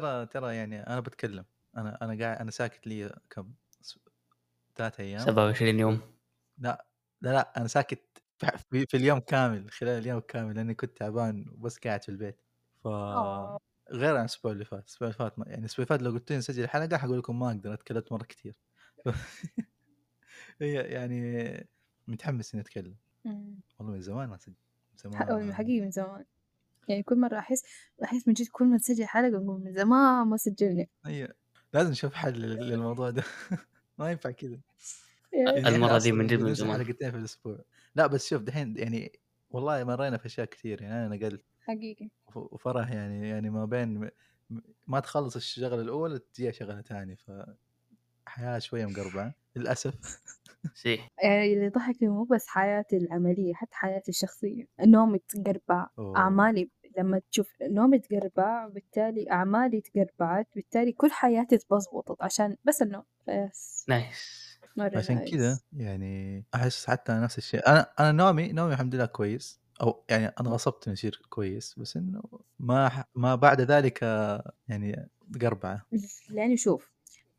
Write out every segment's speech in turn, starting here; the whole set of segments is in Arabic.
ترى ترى يعني أنا بتكلم. أنا أنا قاعد أنا ساكت لي كم ثلاث أيام. 27 يوم. لا لا لا أنا ساكت في, في اليوم كامل خلال اليوم كامل لأني كنت تعبان وبس قاعد في البيت. ف آه. غير عن الأسبوع اللي فات. الأسبوع اللي فات ما- يعني الأسبوع اللي فات لو قلت لي نسجل حلقه حقول لكم ما أقدر أتكلمت مرة كثير هي يعني متحمس إني أتكلم. والله من زمان ما سجل من زمان حقيقي من زمان. يعني كل مرة أحس أحس من جد كل ما تسجل حلقة أقول من زمان ما سجلنا هي لازم نشوف حل لل- للموضوع ده. ما ينفع كذا يعني المرة دي من جد من زمان. حلقتين في الأسبوع. لا بس شوف دحين يعني والله مرينا في أشياء كثير يعني أنا نقلت حقيقي. وف- وفرح يعني يعني ما بين ما تخلص الشغله الاولى تجيها شغلة ثانية. ف حياة شوية مقربعه للأسف. سي. يعني اللي ضحكني مو بس حياتي العملية حتى حياتي الشخصية. نومي تقربع أوه. لما تشوف نومي تقربع بالتالي أعمالي تقربعت بالتالي كل حياتي تبزبطت عشان بس النوم. بس. nice مرة عشان. كذا يعني أحس حتى نفس الشيء. أنا أنا نومي نومي الحمد لله كويس أو يعني أنا غصبت انه يصير كويس بس إنه ما ح- ما بعد ذلك يعني قربعه لأني شوف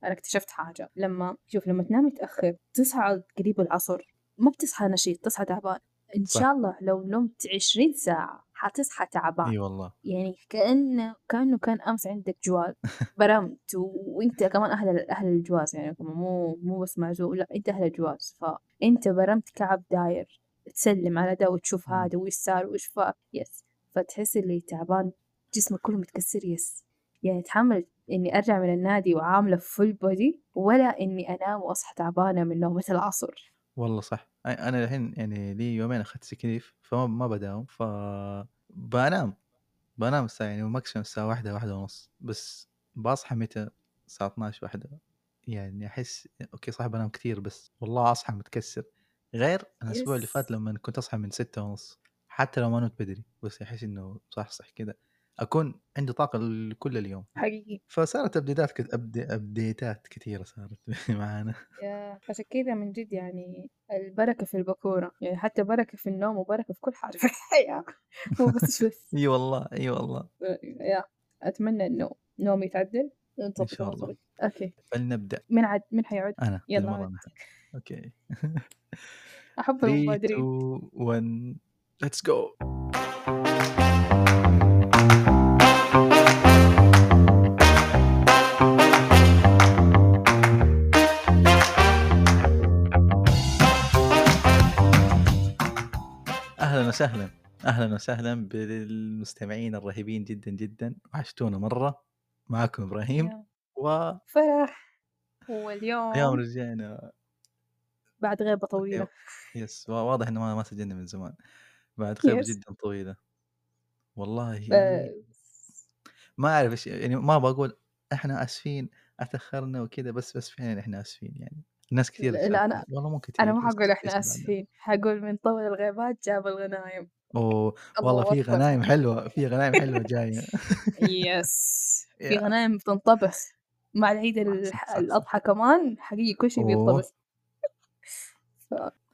أنا اكتشفت حاجة. لما شوف لما تنام متأخر تصحى قريب العصر ما بتصحى نشيط تصحى تعبان. إن صح. شاء الله لو نمت 20 ساعة حتصحى تعبان. إي والله. يعني كانه كأنه كان أمس عندك جواز برمت. وإنت كمان أهل أهل الجواز يعني مو مو بس معزول لا إنت أهل الجواز. فإنت برمت كعب داير تسلم على ده وتشوف. هذا وإيش صار فات يس فتحس اللي تعبان جسمك كله متكسر yes يعني اتحمل إني أرجع من النادي وعاملة full body ولا إني أنام وأصحى تعبانة من نومة العصر. والله صح. أنا الحين يعني لي يومين أخذت sick leave فما ما بداوم ف بنام بنام الساعة يعني maximum الساعة واحدة واحدة ونص بس بصحى متى؟ الساعة 12 واحدة. يعني أحس okay صح بنام كثير بس والله أصحى متكسر. غير الأسبوع اللي. فات لما كنت أصحى من ستة ونص حتى لو ما نمت بدري بس أحس إنه صح صح كذا أكون عندي طاقة كل اليوم. حقيقي. فصارت update ات كت... upda... update ات كثيرة صارت معانا. يا عشان كذا من جد يعني البركة في البكورة يعني حتى بركة في النوم وبركة في كل حاجة في الحياة. مو بس بس. إي والله إي والله. يا أتمنى إنه نومي يتعدل. ونظبط شاء الله. okay. فلنبدا من عد من حيعد أنا يلا. أنا. Okay. أحب 3 المبادرين. 2 1 let's go وسهلا. أهلا وسهلا بالمستمعين الرهيبين جدا جدا. وحشتونا مرة. معكم إبراهيم. واليوم فرح. واليوم. رجعنا. بعد غيبة طويلة. يس وا- واضح إنه ما سجلنا من زمان. بعد غيبة. جدا طويلة. والله. بس. ما أعرف إيش يعني ما بقول إحنا آسفين. أتأخرنا وكذا. بس بس فعلا إحنا آسفين يعني. ناس كثير لا، أنا- والله مو كثير أنا ما حقول إحنا اسمع آسفين. حقول من طول الغيبات جاب الغنايم. أوه الله والله في. غنايم حلوة في غنايم حلوة جاية. يس في. غنايم بتنطبخ. مع العيد صح، ال- صح، صح. الأضحى كمان حقيقي كل شيء. بينطبخ.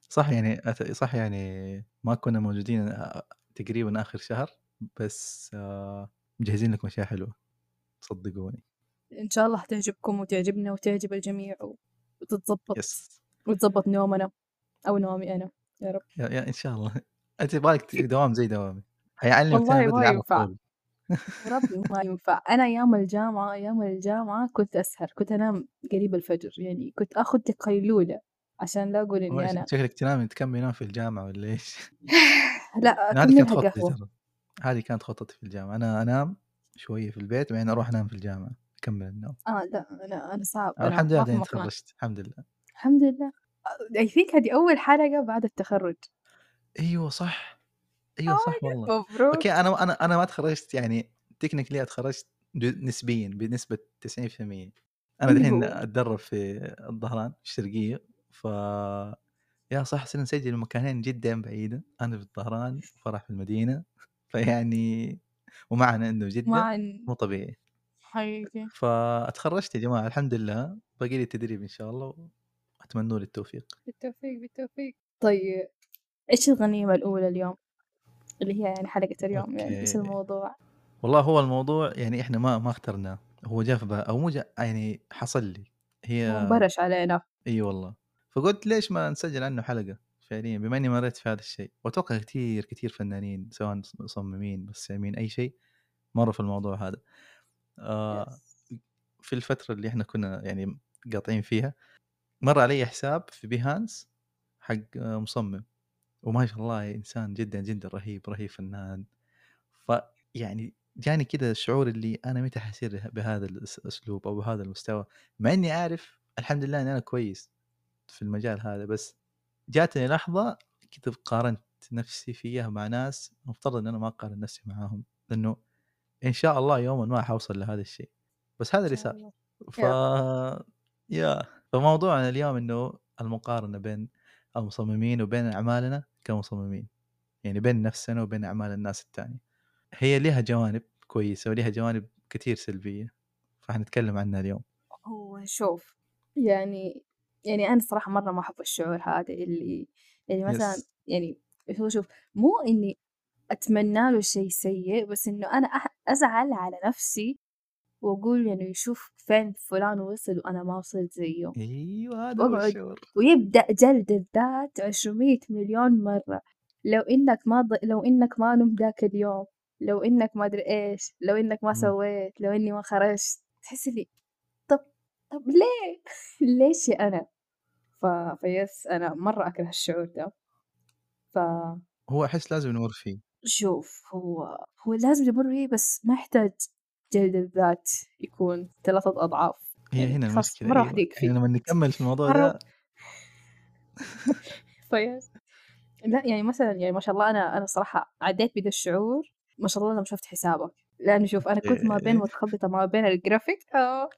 صح يعني صح يعني ما كنا موجودين آه، تقريبا آخر شهر بس آه، مجهزين لكم أشياء حلوة. صدقوني. إن شاء الله تعجبكم وتعجبنا وتعجب الجميع وتتظبط يس. وتظبط نومنا أو نومي أنا يا رب. يا, يا إن شاء الله. أنت يبغالك دوام زي دوامي. حيعلمك والله ما ينفع. وربي ما ينفع. أنا أيام الجامعة أيام الجامعة كنت أسهر كنت أنام قريب الفجر يعني كنت أخذ قيلولة عشان لا أقول هو إني أنا شكلك تنام تكمل ينام في الجامعة ولا إيش؟ لا هذه كانت خطتي هذه كانت خطتي في الجامعة. أنا أنام شوية في البيت بعدين أروح أنام في الجامعة. أكمل النوم آه لا لا أنا صعب أنا الحمد لله بعدين. تخرجت الحمد لله. الحمد لله. I think هذه أول حلقة بعد التخرج. أيوه صح. Oh صح والله. مبروك. okay أنا أنا أنا ما تخرجت يعني technically أتخرجت نسبيا بنسبة 90% أنا الحين أيوه. أتدرب في الظهران في الشرقية ف yeah صح صرنا نسجل مكانين جدا بعيدة أنا في الظهران وفرح في المدينة فيعني ومعنا إنه جدة مع مو طبيعي. حقيقي فأتخرجت يا جماعة الحمد لله باقي لي التدريب إن شاء الله وأتمنوا لي التوفيق بالتوفيق بالتوفيق طيب إيش الغنيمة الأولى اليوم؟ اللي هي يعني حلقة اليوم يعني إيش okay. الموضوع؟ والله هو الموضوع يعني إحنا ما ما اخترناه هو جا في با أو مو جا يعني حصل لي، هي وانبرش علينا. إي والله، فقُلت ليش ما نسجّل عنه حلقة فعليًا بما إني مرّيت في هذا الشيء، وأتوقع كتير، كتير فنانين سواء مص مصممين، رسامين، أي شيء مرّوا في الموضوع هذا. يس. في الفترة اللي إحنا كنا يعني قاطعين فيها، مَر علي حساب في behance حق مصمم، وما شاء الله إنسان جدًا، جدًا رهيب، رهيب فنان. فيعني جاني كذا الشعور اللي أنا متى حاصير به بهذا الأس الأسلوب أو بهذا المستوى، مع إني عارف الحمد لله إني أنا كويس في المجال هذا، بس جاتني لحظة كذا قارنت نفسي فيها مع ناس المفترض إن أنا ما أقارن نفسي معاهم، لأنه إن شاء الله يومًا ما حاوصل لهذا الشيء، بس هذا اللي صار. ف. ياه! فموضوعنا اليوم إنه المقارنة بين المصممين وبين أعمالنا كمصممين، يعني بين نفسنا وبين أعمال الناس التانية. هي ليها جوانب كويسة وليها جوانب كتير سلبية، فحنتكلم عنها اليوم. هو شوف، يعني يعني أنا الصراحة مرّة ما أحب الشعور هذا اللي اللي مثلًا يس. يعني هو شوف، مو إني أتمنى له شيء سيء، بس إنه أنا أح أزعل على نفسي وأقول يعني شوف فين فلان وصل وأنا ما وصلت زيه، أيوه هذا هو وأقعد الشعور. ويبدأ جلد الذات عشرمية مليون مرة، لو إنك ما ض لو إنك ما نمت ذاك اليوم، لو إنك ما أدري إيش، لو إنك ما. سويت، لو إني ما خرجت، تحس اللي طب طب ليه؟ ليش يا أنا؟ ف فيس أنا مرّة أكره الشعور ده. ف هو أحس لازم نمُر فيه. شوف هو هو لازم يمُر بيه بس ما يحتاج جلد الذات يكون 3 أضعاف، هي يعني هنا المشكلة مرّة واحدة أيوه، يكفي، يعني لمّا نكمّل في الموضوع ده فيس لأ يعني مثلًا يعني ما شاء الله أنا أنا الصراحة عدّيت بده الشعور. ما شاء الله لمّا شُفت حسابك، لإنه شوف أنا كنت ما بين okay. متخبطة ما بين الgraphic آه،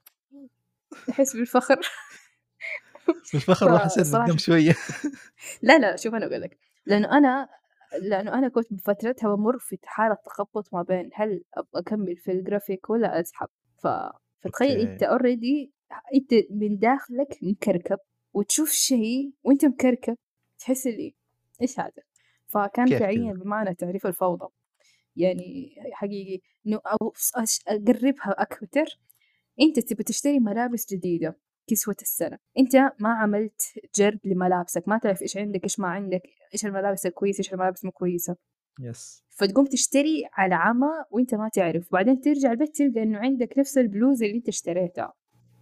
أحس بالفخر. الفخر وحسيت شوف شوية. لا، لا، شوف أنا أقول لك، لإنه أنا لإنه أنا كنت بفترتها بامُر في حالة تخبُّط ما بين هل أبغى أكمّل في الgraphic والّا أسحب، ف فتخيّل okay. أنت already أنت من داخلك مكركب وتشوف شيء وأنت مكركب، تحس اللي إيش هذا؟ فكان؟ فعليًا بمعنى تعريف الفوضى، يعني حقيقي أش أقرّبها أكتر، أنت تبي تشتري ملابس جديدة كسوة السنة، أنت ما عملت جَرد لملابسك، ما تعرف إيش عندك، إيش ما عندك، إيش الملابس الكويسة، إيش الملابس مو كويسة، يس. فتقوم تشتري على عمى وأنت ما تعرف، وبعدين ترجع البيت تلقى إنه عندك نفس البلوزة اللي أنت اشتريتها،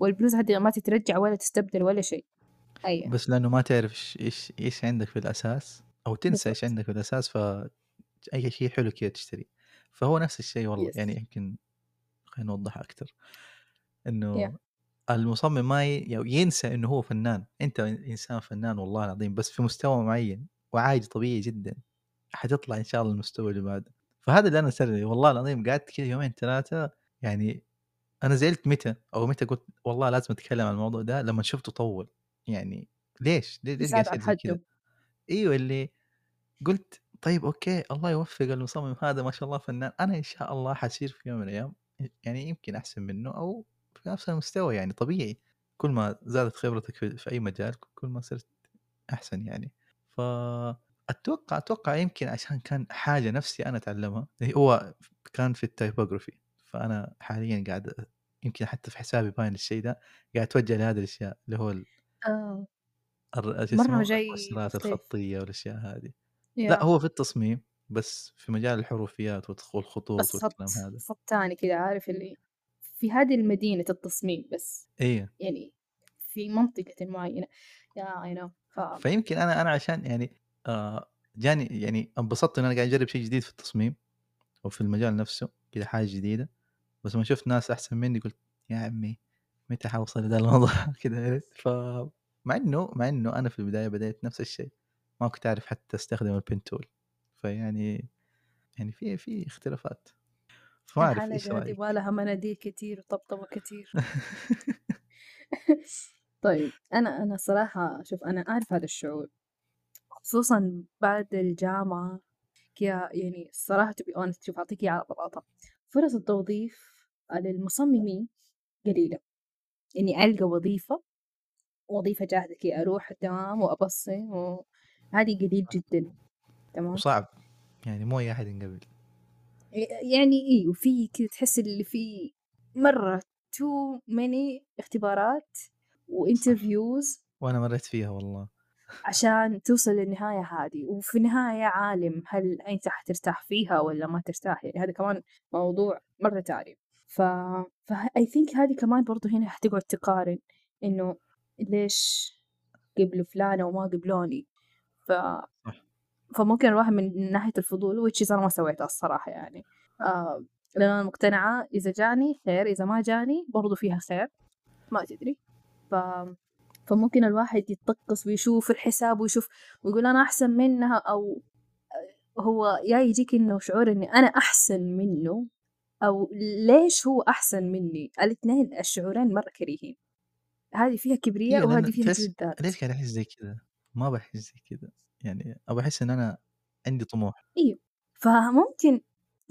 والبلوزة هذه ما تترجع ولا تستبدل ولا شيء. أيوه، بس لأنه ما تعرف إيش إيش إيش عندك في الأساس أو تنسى إيش بالضبط، عندك في الأساس، فأي شيء حلو كذا تشتريه. فهو نفس الشيء والله، يس، يعني يمكن خلينا نوضحها أكتر، yeah. إنه المصمم ما يعني ينسى إنه هو فنان، أنت إنسان فنان والله العظيم بس في مستوى معين وعادي طبيعي جدًا، حتطلع إن شاء الله المستوى اللي بعده. فهذا اللي أنا سرني والله العظيم قعدت كذا يومين 3 يعني أنا زعلت متى أو متى قُلت والله لازم أتكلم عن الموضوع ده لمّا شُفته طوّل، يعني ليش؟ ليش قاعد كذا؟ أيوه اللي قُلت طيب أوكي الله يوفق المصمم هذا ما شاء الله فنان، أنا إن شاء الله حاصير في يوم من الأيام يعني يمكن أحسن منه أو في نفس المستوى يعني طبيعي، كل ما زادت خبرتك في أي مجال كل ما صرت أحسن يعني. فأتوقع أتوقع يمكن عشان كان حاجة نفسي أنا أتعلمها، اللي هو كان في الtypography فأنا حاليًا قاعد يمكن حتى في حسابي باين الشيء ده، قاعد أتوجه لهذه الأشياء اللي هو ال مرّة اسمه جاي المؤثرات مختلف، الخطية والأشياء هذه. yeah هو في التصميم، بس في مجال الحروفيات والخ والخطوط والكلام هذا. خط تاني كذا عارف اللي في هذه المدينة التصميم بس، أيوه، يعني في منطقةٍ معينة. I know. ف فيمكن أنا أنا عشان يعني آآ جاني يعني انبسطت إن أنا قاعد أجرب شيء جديد في التصميم وفي المجال نفسه، كذا حاجة جديدة، بس لمّا شُفت ناس أحسن مني قُلت يا عمي متى حاوصل لذا الموضوع؟ كذا عرفت؟ ف مع إنه مع إنه أنا في البداية بديت نفس الشيء، ما كنت أعرف حتى أستخدم الpen tool. فيعني يعني في في اختلافات، فما أعرف إيش يبغى رأيك؟ لها مناديل كتير وطبطبة كتير. طيب أنا أنا الصراحة شوف أنا أعرف هذا الشعور، خصوصًا بعد الجامعة. كده يعني الصراحة be honest شوف أعطيك إياها على بساطة، فرص التوظيف للمصممين قليلة، إني ألقى وظيفة وظيفة جاهزة كده أروح تمام وأبصم و هذه قليل جدًا. تمام، وصعب، يعني مو أي أحد ينقبل. يعني إيه وفي كده تحس اللي في مرة too many اختبارات وانترفيوز وأنا مريت فيها والله. عشان توصل للنهاية هذه. وفي النهاية عالم هل أنت حترتاح فيها ولا ما ترتاح؟ يعني هذا كمان موضوع مرة تاني. ف ف I think هذه كمان برضو هنا حتقعد تقارن إنه ليش قبلوا فلانة وما قبلوني. ف. فممكن الواحد من ناحية الفضول which is أنا ما سويتها الصراحة يعني. آه لأن أنا مقتنعة إذا جاني خير إذا ما جاني برضو فيها خير. ما تدري. ف فممكن الواحد يتطقس ويشوف الحساب ويشوف ويقول أنا أحسن منها أو هو يا يجيك إنه شعور إني أنا أحسن منه أو ليش هو أحسن مني؟ الاثنين الشعورين مرة كريهين. هذه فيها كبرياء إيه، وهذه فيها ذات ليش قاعد أحس زي كذا؟ ما بحس زي كذا يعني أبغى أحس إن أنا عندي طموح. إيوه. فممكن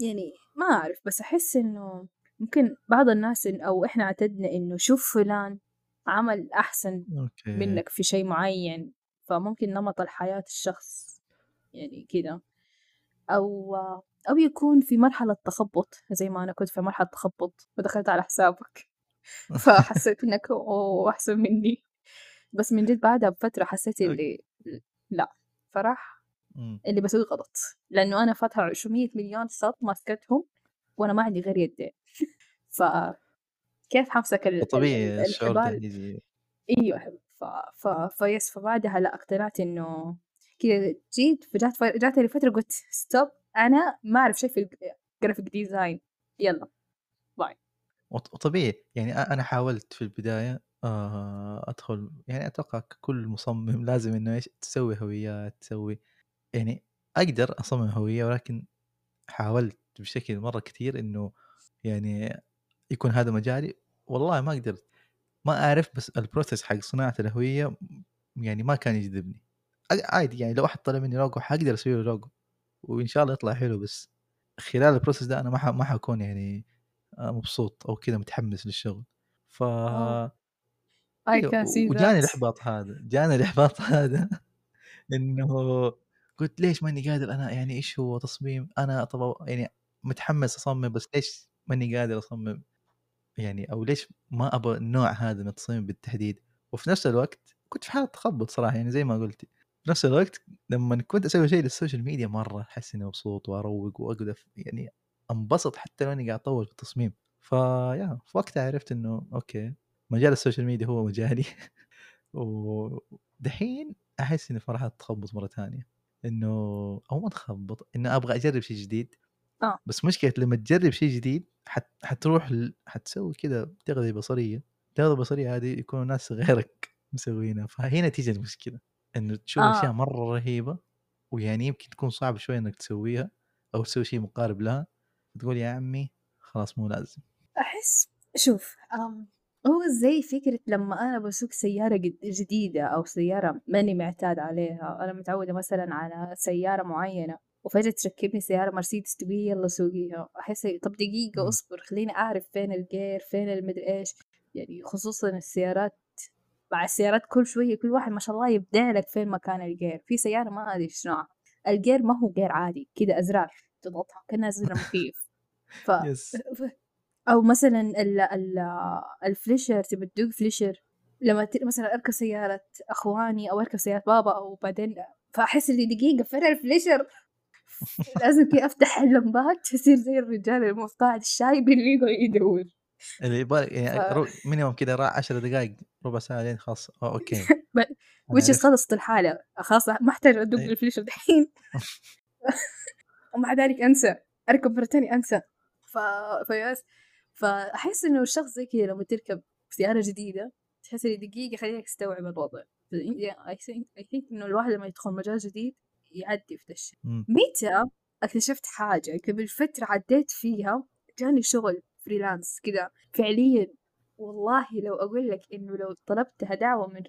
يعني ما أعرف بس أحس إنه ممكن بعض الناس إن أو إحنا اعتدنا إنه شوف فلان عمل أحسن أوكي. منك في شيء معين فممكن نمط الحياة الشخص يعني كده. أو أو يكون في مرحلة تخبط زي ما أنا كنت في مرحلة تخبط ودخلت على حسابك. فحسيت إنك أوه أحسن مني. بس من جد بعدها بفترة حسيت اللي لأ. فرح مم. اللي بسويه غلط لأنه أنا فاتحة 200 مليون خط ماسكتهم وأنا ما عندي غير يدين ف كيف حمسك ال- طبيعي ال- الشعور ده أيوه ف... ف... فيس فبعدها لا اقتنعت إنه كذا جيت فجات ف... جات لي فتره قلت ستوب أنا ما أعرف شيء في الجرافيك ديزاين يلا باي وط- وطبيعي. يعني أنا حاولت في البداية آه، أدخل يعني أتوقع كل مصمم لازم إنه إيش تسوي هويات تسوي يعني أقدر أصمم هوية ولكن حاولت بشكل مرة كثير إنه يعني يكون هذا مجالي. والله ما قدرت ما أعرف بس ال process حق صناعة الهوية يعني ما كان يجذبني. عادي يعني لو احد طلب مني لوجو حقدر أسوي له لوجو وإن شاء الله يطلع حلو بس خلال البروسيس ده أنا ما ما حكون يعني آه، مبسوط أو كذا متحمس للشغل. ف Oh, أيوة، can see وجاني الإحباط هذا جاني الإحباط هذا إنه قلت ليش ماني قادر أنا؟ يعني إيش هو تصميم؟ أنا طب يعني متحمس أصمم بس ليش ماني قادر أصمم؟ يعني أو ليش ما أبغى النوع هذا من التصميم بالتحديد؟ وفي نفس الوقت كنت في حالة تخبط صراحة يعني زي ما قلتي في نفس الوقت لما كنت أسوي شيء لل social media مرة أحس إني مبسوط وأروق وأقدر يعني أنبسط حتى لو إني قاعد اطول في التصميم. ف yeah في وقتها عرفت إنه okay. مجال ال social media هو مجالي. ودحين أحس إني مرحله تخبط مرة ثانية. إنه أو ما تخبط إنه أبغى أجرب شيء جديد. آه. بس مشكلة لما تجرب شيء جديد حت... حتروح ل... حتسوي كذا تغذية بصرية. التغذيه البصريه هذه يكونوا ناس غيرك مسوينها. فهنا تيجي المشكلة. إنه تشوف آه. اشياء مرة رهيبة ويعني يمكن تكون صعب شوي إنك تسويها أو تسوي شيء مقارب لها. تقول يا عمي خلاص مو لازم. أحس شوف أم هو زي فكرة لما أنا بسوق سيارة جد- جديدة أو سيارة ماني معتاد عليها أنا متعودة مثلا على سيارة معينة وفجأة تركبني سيارة مرسيدس تقول لي يلا سوقيها أحس طب دقيقة مم. أصبر خليني أعرف فين الجير فين المدري إيش يعني خصوصا السيارات مع السيارات كل شوية كل واحد ما شاء الله يبدع لك فين مكان الجير في سيارة ما أدري إيش نوعها الجير ما هو جير عادي كده أزرار تضغطها كأنها زر مخيف ف... يس أو مثلا ال ال الفليشر تبي تدوق فليشر. لما مثلا أركب سيارة أخواني أو أركب سيارة بابا أو بعدين فأحس إني دقيقة فين الفليشر. لازم كي أفتح اللمبات تصير زي الرجال اللي قاعد الشاي باللي يقعد يدور. اللي يبغى يعني ف-. minimum كذا راح 10 دقائق ربع ساعة لين خلاص. أوكي. وش. خلصت الحالة. خلاص ما أحتاج أدق. ال flasher دحين. ومع ذلك أنسى. أركب مرة ثانية أنسى. ف ف yes. فأحس إنه الشخص زي كذا لما تركب سيارة جديدة تحس لي دقيقة خليك تستوعب الوضع. I think I think إنه الواحد لما يدخل مجال جديد يعدي في الشيء. متى اكتشفت حاجة قبل فترة عديت فيها جاني شغل freelance كذا فعليا؟ والله لو أقول لك إنه لو طلبتها دعوة من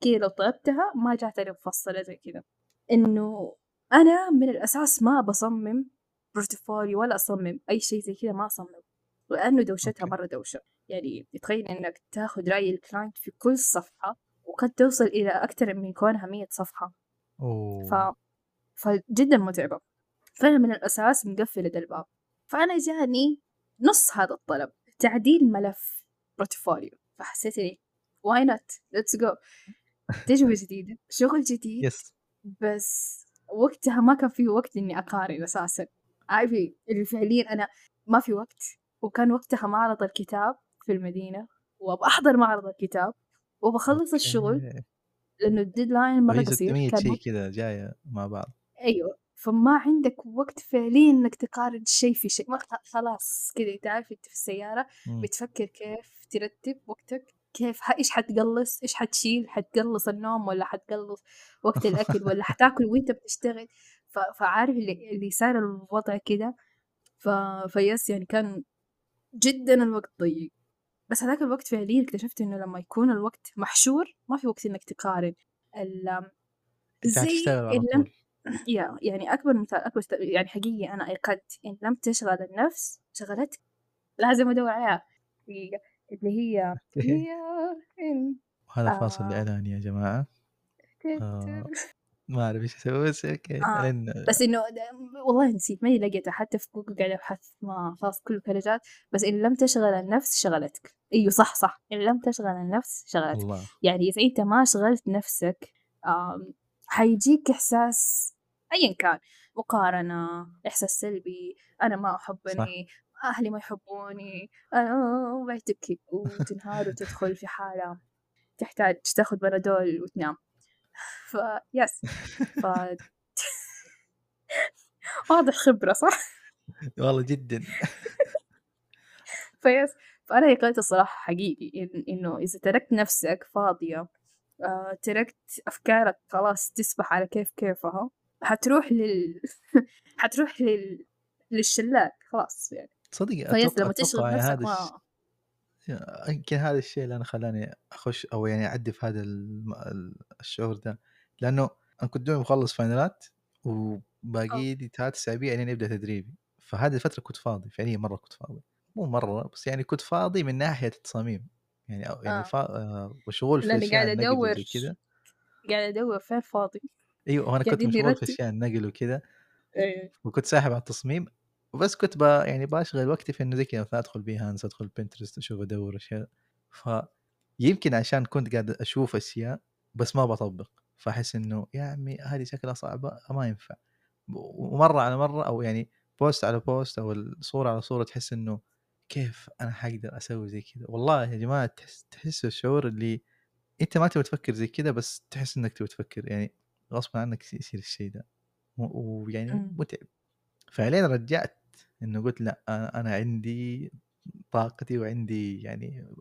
كذا لو طلبتها ما جاتني مفصلة زي كذا. إنه أنا من الأساس ما بصمم portfolio ولا أصمم أي شيء زي كذا ما أصمم. لأنه دوشتها. مرة دوشة. يعني تخيل إنك تاخذ رأي ال client في كل صفحة وقد توصل إلى أكثر من كونها 100 صفحة. أوه. ف... فجدا متعبة. فأنا من الأساس مقفلة الباب. فأنا جاني نص هذا الطلب تعديل ملف portfolio. فحسيت إني why not? Let's go. تجربة جديدة شغل جديد يس بس وقتها ما كان في وقت إني أقارن أساسا. عارفة اللي فعليا أنا ما في وقت. وكان وقتها معرض الكتاب في المدينة وأبغى أحضر معرض الكتاب وبخلص الشغل. لأنه ال deadline مرة قصير 600 كان شيء كذا جاية مع بعض. أيوه. فما عندك وقت فعليا إنك تقارن شيء في شيء ما خلاص كذا تعرف أنت في السيارة. بتفكر كيف ترتب وقتك كيف إيش حتقلص إيش حتشيل حتقلص النوم ولا حتقلص وقت الأكل ولا حتاكل وأنت بتشتغل. ف... فعارف اللي, اللي صار الوضع كده ف... ف yes يعني كان جدا الوقت ضيق. بس هذاك الوقت فعليا اكتشفت إنه لما يكون الوقت محشور ما في وقت إنك تقارن. زي لم يا يعني أكبر مثال أكبر يعني حقيقي أنا أيقنت إن لم تشغل النفس شغلتك لازم ادور عليها اللي هي هي إن. وهذا فاصل آه اعلاني يا جماعة. آه. ما أعرف إيش أسوي بس أوكي آه لأن بس إنه والله نسيت ماني لقيتها حتى في جوجل قاعدة أبحث ما خلاص كله كلجات بس إن لم تشغل النفس شغلتك. إيوه صح صح. إن لم تشغل النفس شغلتك. الله يعني إذا أنت ما شغلت نفسك حيجيك إحساس ايا كان مقارنة إحساس سلبي أنا ما صح. احبني أهلي ما يحبوني تبكي وتنهار وتدخل في حالة تحتاج تاخذ بنادول وتنام. ف يس ف واضح خبرة صح؟ والله جدا فيس فأنا يقنت الصراحة حقيقي إن إنه إذا تركت نفسك فاضية آه، تركت أفكارك خلاص تسبح على كيف كيفها حتروح لل حتروح لل للشلاك خلاص يعني تصدق فيس أتوقع لما نفسك هذا. ما يمكن هذا الشيء اللي أنا خلاني أخش أو يعني أعدي في هذا الم... الشعور ده. لأنه أنا كنت دوبي مخلص final ات أوه. وباقي لي ثلاث أسابيع لين يبدا تدريبي فهذه الفترة كنت فاضي فعليا مرة كنت فاضي. مو مرة بس يعني كنت فاضي من ناحية التصاميم. يعني أو يعني آه. فا... آه، وشغول في لأني أشياء قاعدة النقل أدور وزي كذا قاعدة أدور فين فاضي. أيوه وأنا كنت قاعدين مشغول في نرتب. أشياء النقل وكذا إيه. وكنت ساحب على التصميم. وبس كنت با يعني بأشغل وقتي في إنه زي كذا مثلا ادخل Behance أدخل Pinterest أشوف أدور أشياء. فيمكن عشان كنت قاعد أشوف أشياء بس ما بطبق. فأحس إنه يا عمي هذه شكلها صعبة ما ينفع. ومرة على مرة أو يعني post على post أو الصورة على صورة تحس إنه كيف أنا حقدر أسوي زي كذا؟ والله يا جماعة تحس تحس الشعور اللي أنت ما تبغى تفكر زي كذا بس تحس إنك تبغى تفكر. يعني غصبا عنك يصير الشيء ده. ويعني أمم. متعب. فعليا رجعت إنه قلت لأ أنا أنا عندي طاقتي وعندي يعني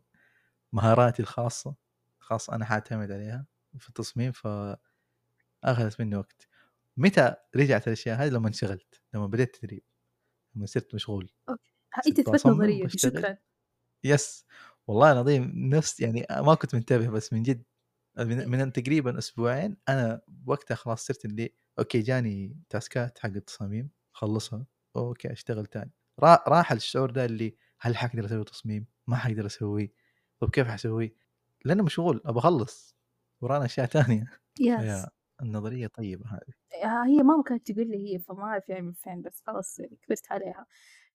مهاراتي الخاصة خاص أنا حاعتمد عليها في التصميم فأخذت مني وقت. متى رجعت الأشياء هذه؟ لما انشغلت لما بديت تدريب لما صرت مشغول. أوكي. صرت أنت تثبت اصمم نظريتي شكرا. yes. والله العظيم نفس يعني ما كنت منتبه بس من جد من, من تقريبا أسبوعين أنا وقتها خلاص صرت اللي أوكي جاني task ات حق التصاميم خلصها. أوكي أشتغل تاني. را- راح الشعور ده اللي هل حقدر أسوي تصميم؟ ما حقدر أسويه. طب كيف حسويه؟ لأنه مشغول ابى أخلص ورانا أشياء تانية. يس النظرية طيبة هذه. هي ماما كانت تقول لي هي فما أعرف يعني من فين بس خلاص يعني كبرت عليها.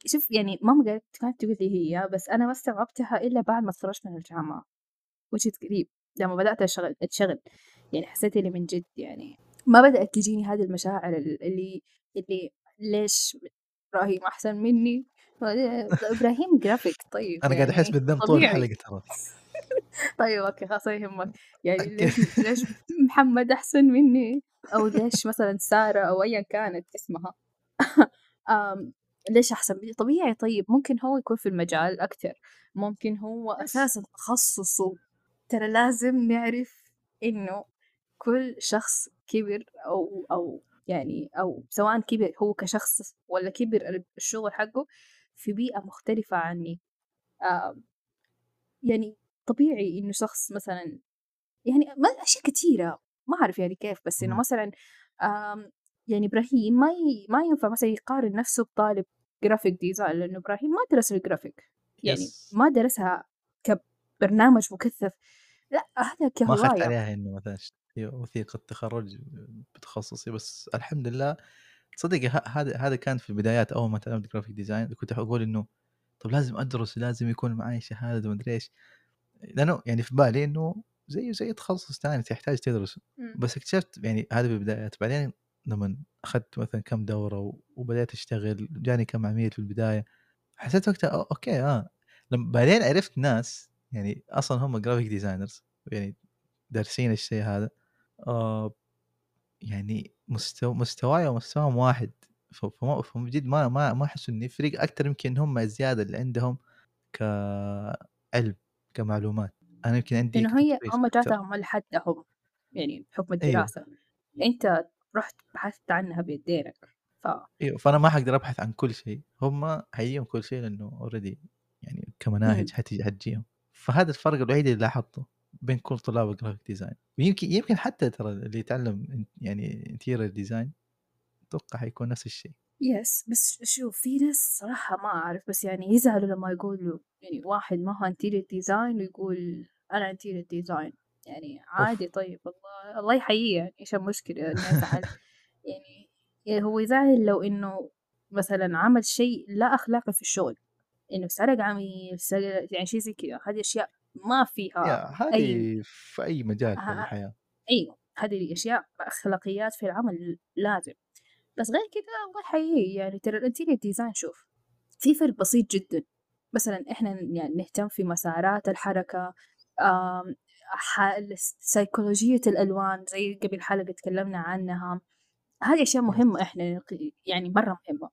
شوف يعني ماما قالت كانت تقول لي هي بس أنا ما استوعبتها إلا بعد ما تخرجت من الجامعة. وش قريب لما بدأت أشتغل أتشغل. يعني حسيت إني من جد يعني ما بدأت تجيني هذه المشاعر ال- اللي اللي ليش إبراهيم أحسن مني. إبراهيم جرافيك طيب أنا قاعد أحس يعني بالذنب طول الحلقة ترى. طيب أوكي خلاص ما يهمك. يعني. ليش ليش محمد أحسن مني؟ أو ليش مثلا سارة أو أيا كانت اسمها. ليش أحسن مني؟ طبيعي طيب ممكن هو يكون في المجال أكتر. ممكن هو أساسا تخصصه ترى لازم نعرف إنه كل شخص كبر أو أو يعني أو سواء كبر هو كشخص ولا كبر الشغل حقه في بيئة مختلفة عني. يعني طبيعي إنه شخص مثلا يعني ما أشياء كثيرة ما أعرف يعني كيف بس إنه. مثلا يعني إبراهيم ما ي... ما ينفع مثلا يقارن نفسه بطالب graphic design لأنه إبراهيم ما درس الجرافيك يعني yes. ما درسها كبرنامج مكثف. لا هذا ما اخذت كهواية. عليها إنه مثلا ش- وثيقة تخرج بتخصصي. بس الحمد لله تصدق ه- هذا هذا كان في البدايات أول ما تعلمت graphic design كنت أقول إنه طب لازم أدرس لازم يكون معي شهادة ومدري إيش. لأنه يعني في بالي إنه زيه زي تخصص ثاني تحتاج تدرسه. بس اكتشفت يعني هذا في البدايات. بعدين لما أخذت مثلا كم دورة وبدأت أشتغل جاني كم عميل في البداية حسيت وقتها أو- أوكي آه. لما بعدين عرفت ناس يعني أصلا هم graphic designers يعني دارسين الشيء هذا. آه يعني مستوى مستواي ومستواهم واحد. فما فما جد ما ما ما أحس إنه يفرق أكثر يمكن هم الزياده اللي عندهم كعلم كمعلومات. أنا يمكن عندي لإنه هي هم جاتهم لحدهم يعني بحكم أيوه. الدراسة، أنت رُحت بحثت عنها بيدينك، ف أيوه فأنا ما حقدر أبحث عن كل شيء. هم حيجيهم كل شيء لأنه already يعني كمناهج. حتجي حتجيهم. فهذا الفرق الوحيد اللي لاحظته. بين كل طلاب ال graphic design. ويمكن يمكن حتى ترى اللي يتعلم يعني interior design أتوقع حيكون نفس الشيء. yes بس شوف في ناس صراحة ما أعرف بس يعني يزعلوا لما يقولوا يعني واحد ما هو interior design ويقول أنا interior design. يعني عادي اوف طيب الله الله يحييه يعني إيش المشكلة يزعل؟ يعني يعني هو يزعل لو إنه مثلا عمل شيء لا أخلاقي في الشغل. إنه سرق عميل سرق يعني شيء زي كذا. هذه أشياء ما فيها أي هذه في أي مجال في الحياة. أيوه هذه أشياء أخلاقيات في العمل لازم. بس غير كذا الله يحييه يعني ترى ال interior design شوف في فرق بسيط جدا. مثلا إحنا يعني نهتم في مسارات ح- سيكولوجية الألوان زي قبل حلقة تكلمنا عنها. هذه أشياء مهمة نق- يعني مرة مهمة.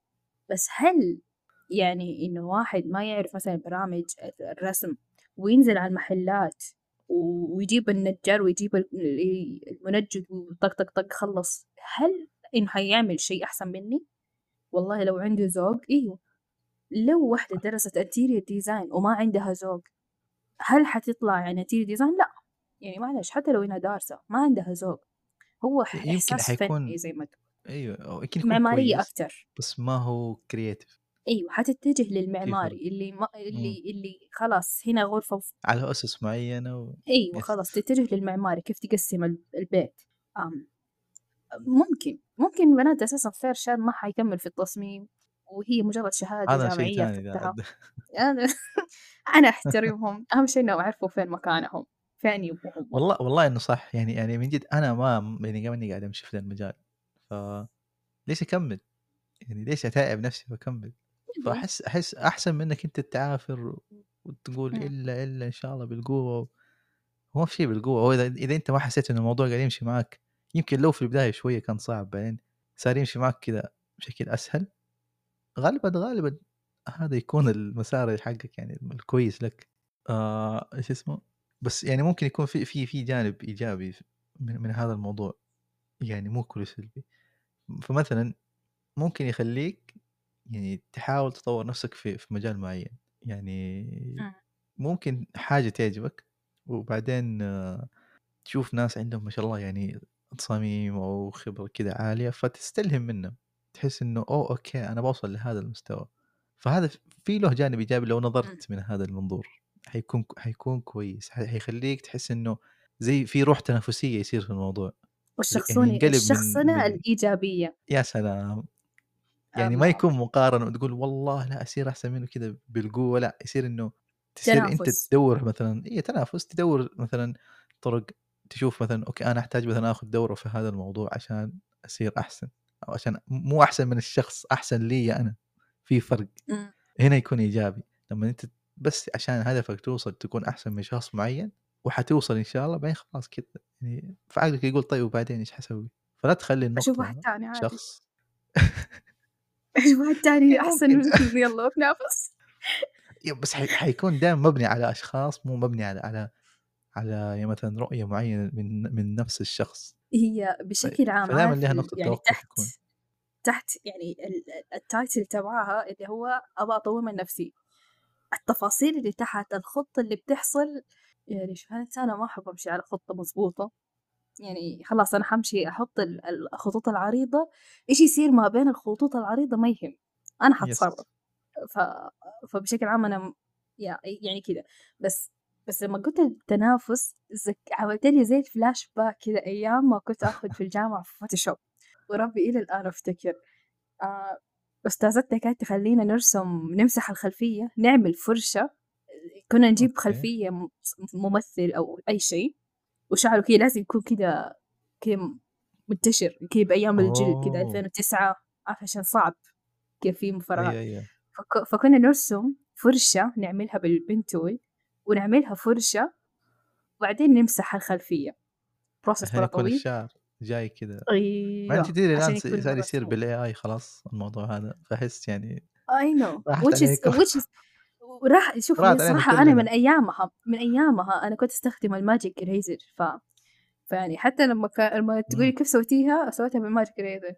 بس هل يعني إنه واحد ما يعرف مثلا برامج الرسم وينزل على المحلات ويجيب النجار ويجيب ال- المنجد وطق طق طق خلص. هل إنه حيعمل شيء أحسن مني؟ والله لو عنده ذوق إيوه. لو واحدة درست interior design وما عندها ذوق هل حتطلع يعني interior design؟ لا. يعني معلش حتى لو إنها دارسة ما عندها ذوق. هو ح- يمكن إحساس فني حيكون زي ما تقول. أيوه أو يمكن معمارية أكتر. بس ما هو creative إيوه حتتجه في فرق للمعماري اللي ما مم. اللي اللي خلاص هنا غرفة وف... على أسس معينة و... إيوه yes خلاص تتجه للمعماري كيف تقسم ال- البيت أم. ممكن ممكن بنات أساسا version ما حيكمل في التصميم وهي مجرد شهادة هذا شيء جامعية أخذتها أنا أنا أحترمهم أهم شيء إنهم يعرفوا فين مكانهم فين يبغوا والله والله إنه صح يعني يعني من جد أنا ما يعني كمان قاعد أمشي في ذا المجال ف ليش أكمل؟ يعني ليش اتعب نفسي وأكمل؟ يبغوا فأحس أحس أحسن منك أنت تعافر وتقول أمم. إلا إلا إن شاء الله بالقوة هو في شيء بالقوة هو إذا إذا أنت ما حسيت إن الموضوع قاعد يمشي معك يمكن لو في البداية شوية كان صعب بعدين صار يمشي معك كذا بشكل أسهل غالبا غالبا هذا يكون المسار حقك يعني الكويس لك. آه إيش اسمه؟ بس يعني ممكن يكون في في في جانب إيجابي من, من هذا الموضوع يعني مو كله سلبي فمثلا ممكن يخليك يعني تحاول تطور نفسك في في مجال معين. يعني أمم. ممكن حاجة تعجبك وبعدين آه، تشوف ناس عندهم ما شاء الله يعني تصاميم أو خبرة كده عالية فتستلهم منهم. تحس إنه أوه أوكي أنا بوصل لهذا المستوى. فهذا في له جانب إيجابي لو أمم. نظرت من هذا المنظور. حيكون حيكون كويس. حيخليك تحس إنه زي في روح تنافسية يصير في الموضوع. يعني ينقلب من الشخصنة من الإيجابية. يا سلام. يعني ما يكون مقارنة وتقول والله لا أصير أحسن منه كذا بالقوة لا يصير إنه تصير تنافس. تدور مثلا إيه تنافس تدور مثلا طرق تشوف مثلا أوكي أنا أحتاج مثلا آخذ دورة في هذا الموضوع عشان أصير أحسن أو عشان مو أحسن من الشخص أحسن لي أنا. في فرق. أمم. هنا يكون إيجابي. لما أنت بس عشان هدفك توصل تكون أحسن من شخص معين وحتوصل إن شاء الله بعدين خلاص كذا. يعني فعقلك يقول طيب وبعدين إيش حسوي؟ فلا تخلي النقطة شخص. واحد تاني أحسن ممكن منك يلا نتنافس ي- بس حي... حيكون دائما مبني على أشخاص مو مبني على على على يعني مثلا رؤية معينة من من نفس الشخص. هي. بشكل عام فدائما لها نقطة يعني توقف تحت تكون تحت يعني ال- ال- التايتل تبعها اللي هو أبغى أطور من نفسي. التفاصيل اللي تحت الخطة اللي بتحصل. يعني أنا إنسانة ما أحب أمشي على خطة مظبوطة يعني خلاص أنا حمشي ال- الخطوط العريضة إيش يصير ما بين الخطوط العريضة ما يهم أنا حتصرف ف... فبشكل عام يع- يعني كده. بس بس لما قلت التنافس زك... عملت لي زي الفلاش باك كده أيام ما كنت آخذ في الجامعة في Photoshop وربي إلى الآن أفتكر. آه أستاذتنا كانت تخلينا نرسم نمسح الخلفية نعمل فرشة كنا نجيب م ممثل أو أي شيء. وشعره كذا لازم يكون كذا كذا منتشر كذا بأيام الجيل كذا أوه! 2009 عارف عشان صعب كيف في مفرغات أيوه. فك فكنا نرسم فرشة نعملها tool ونعملها فرشة وبعدين نمسح الخلفية عشان مرة طويل. الشعر جاي كذا أيوه، تدري الآن عشان ص يكون صار يصير smooth. بالAI خلاص الموضوع هذا، فأحس يعني know راحت which is which is وراح شوف الصراحة أنا من. أيامها من أيامها أنا كنت أستخدم الmagic eraser ف فيعني حتى لمّا ك لمّا تقولي. كيف سويتيها؟ سويتها بالmagic eraser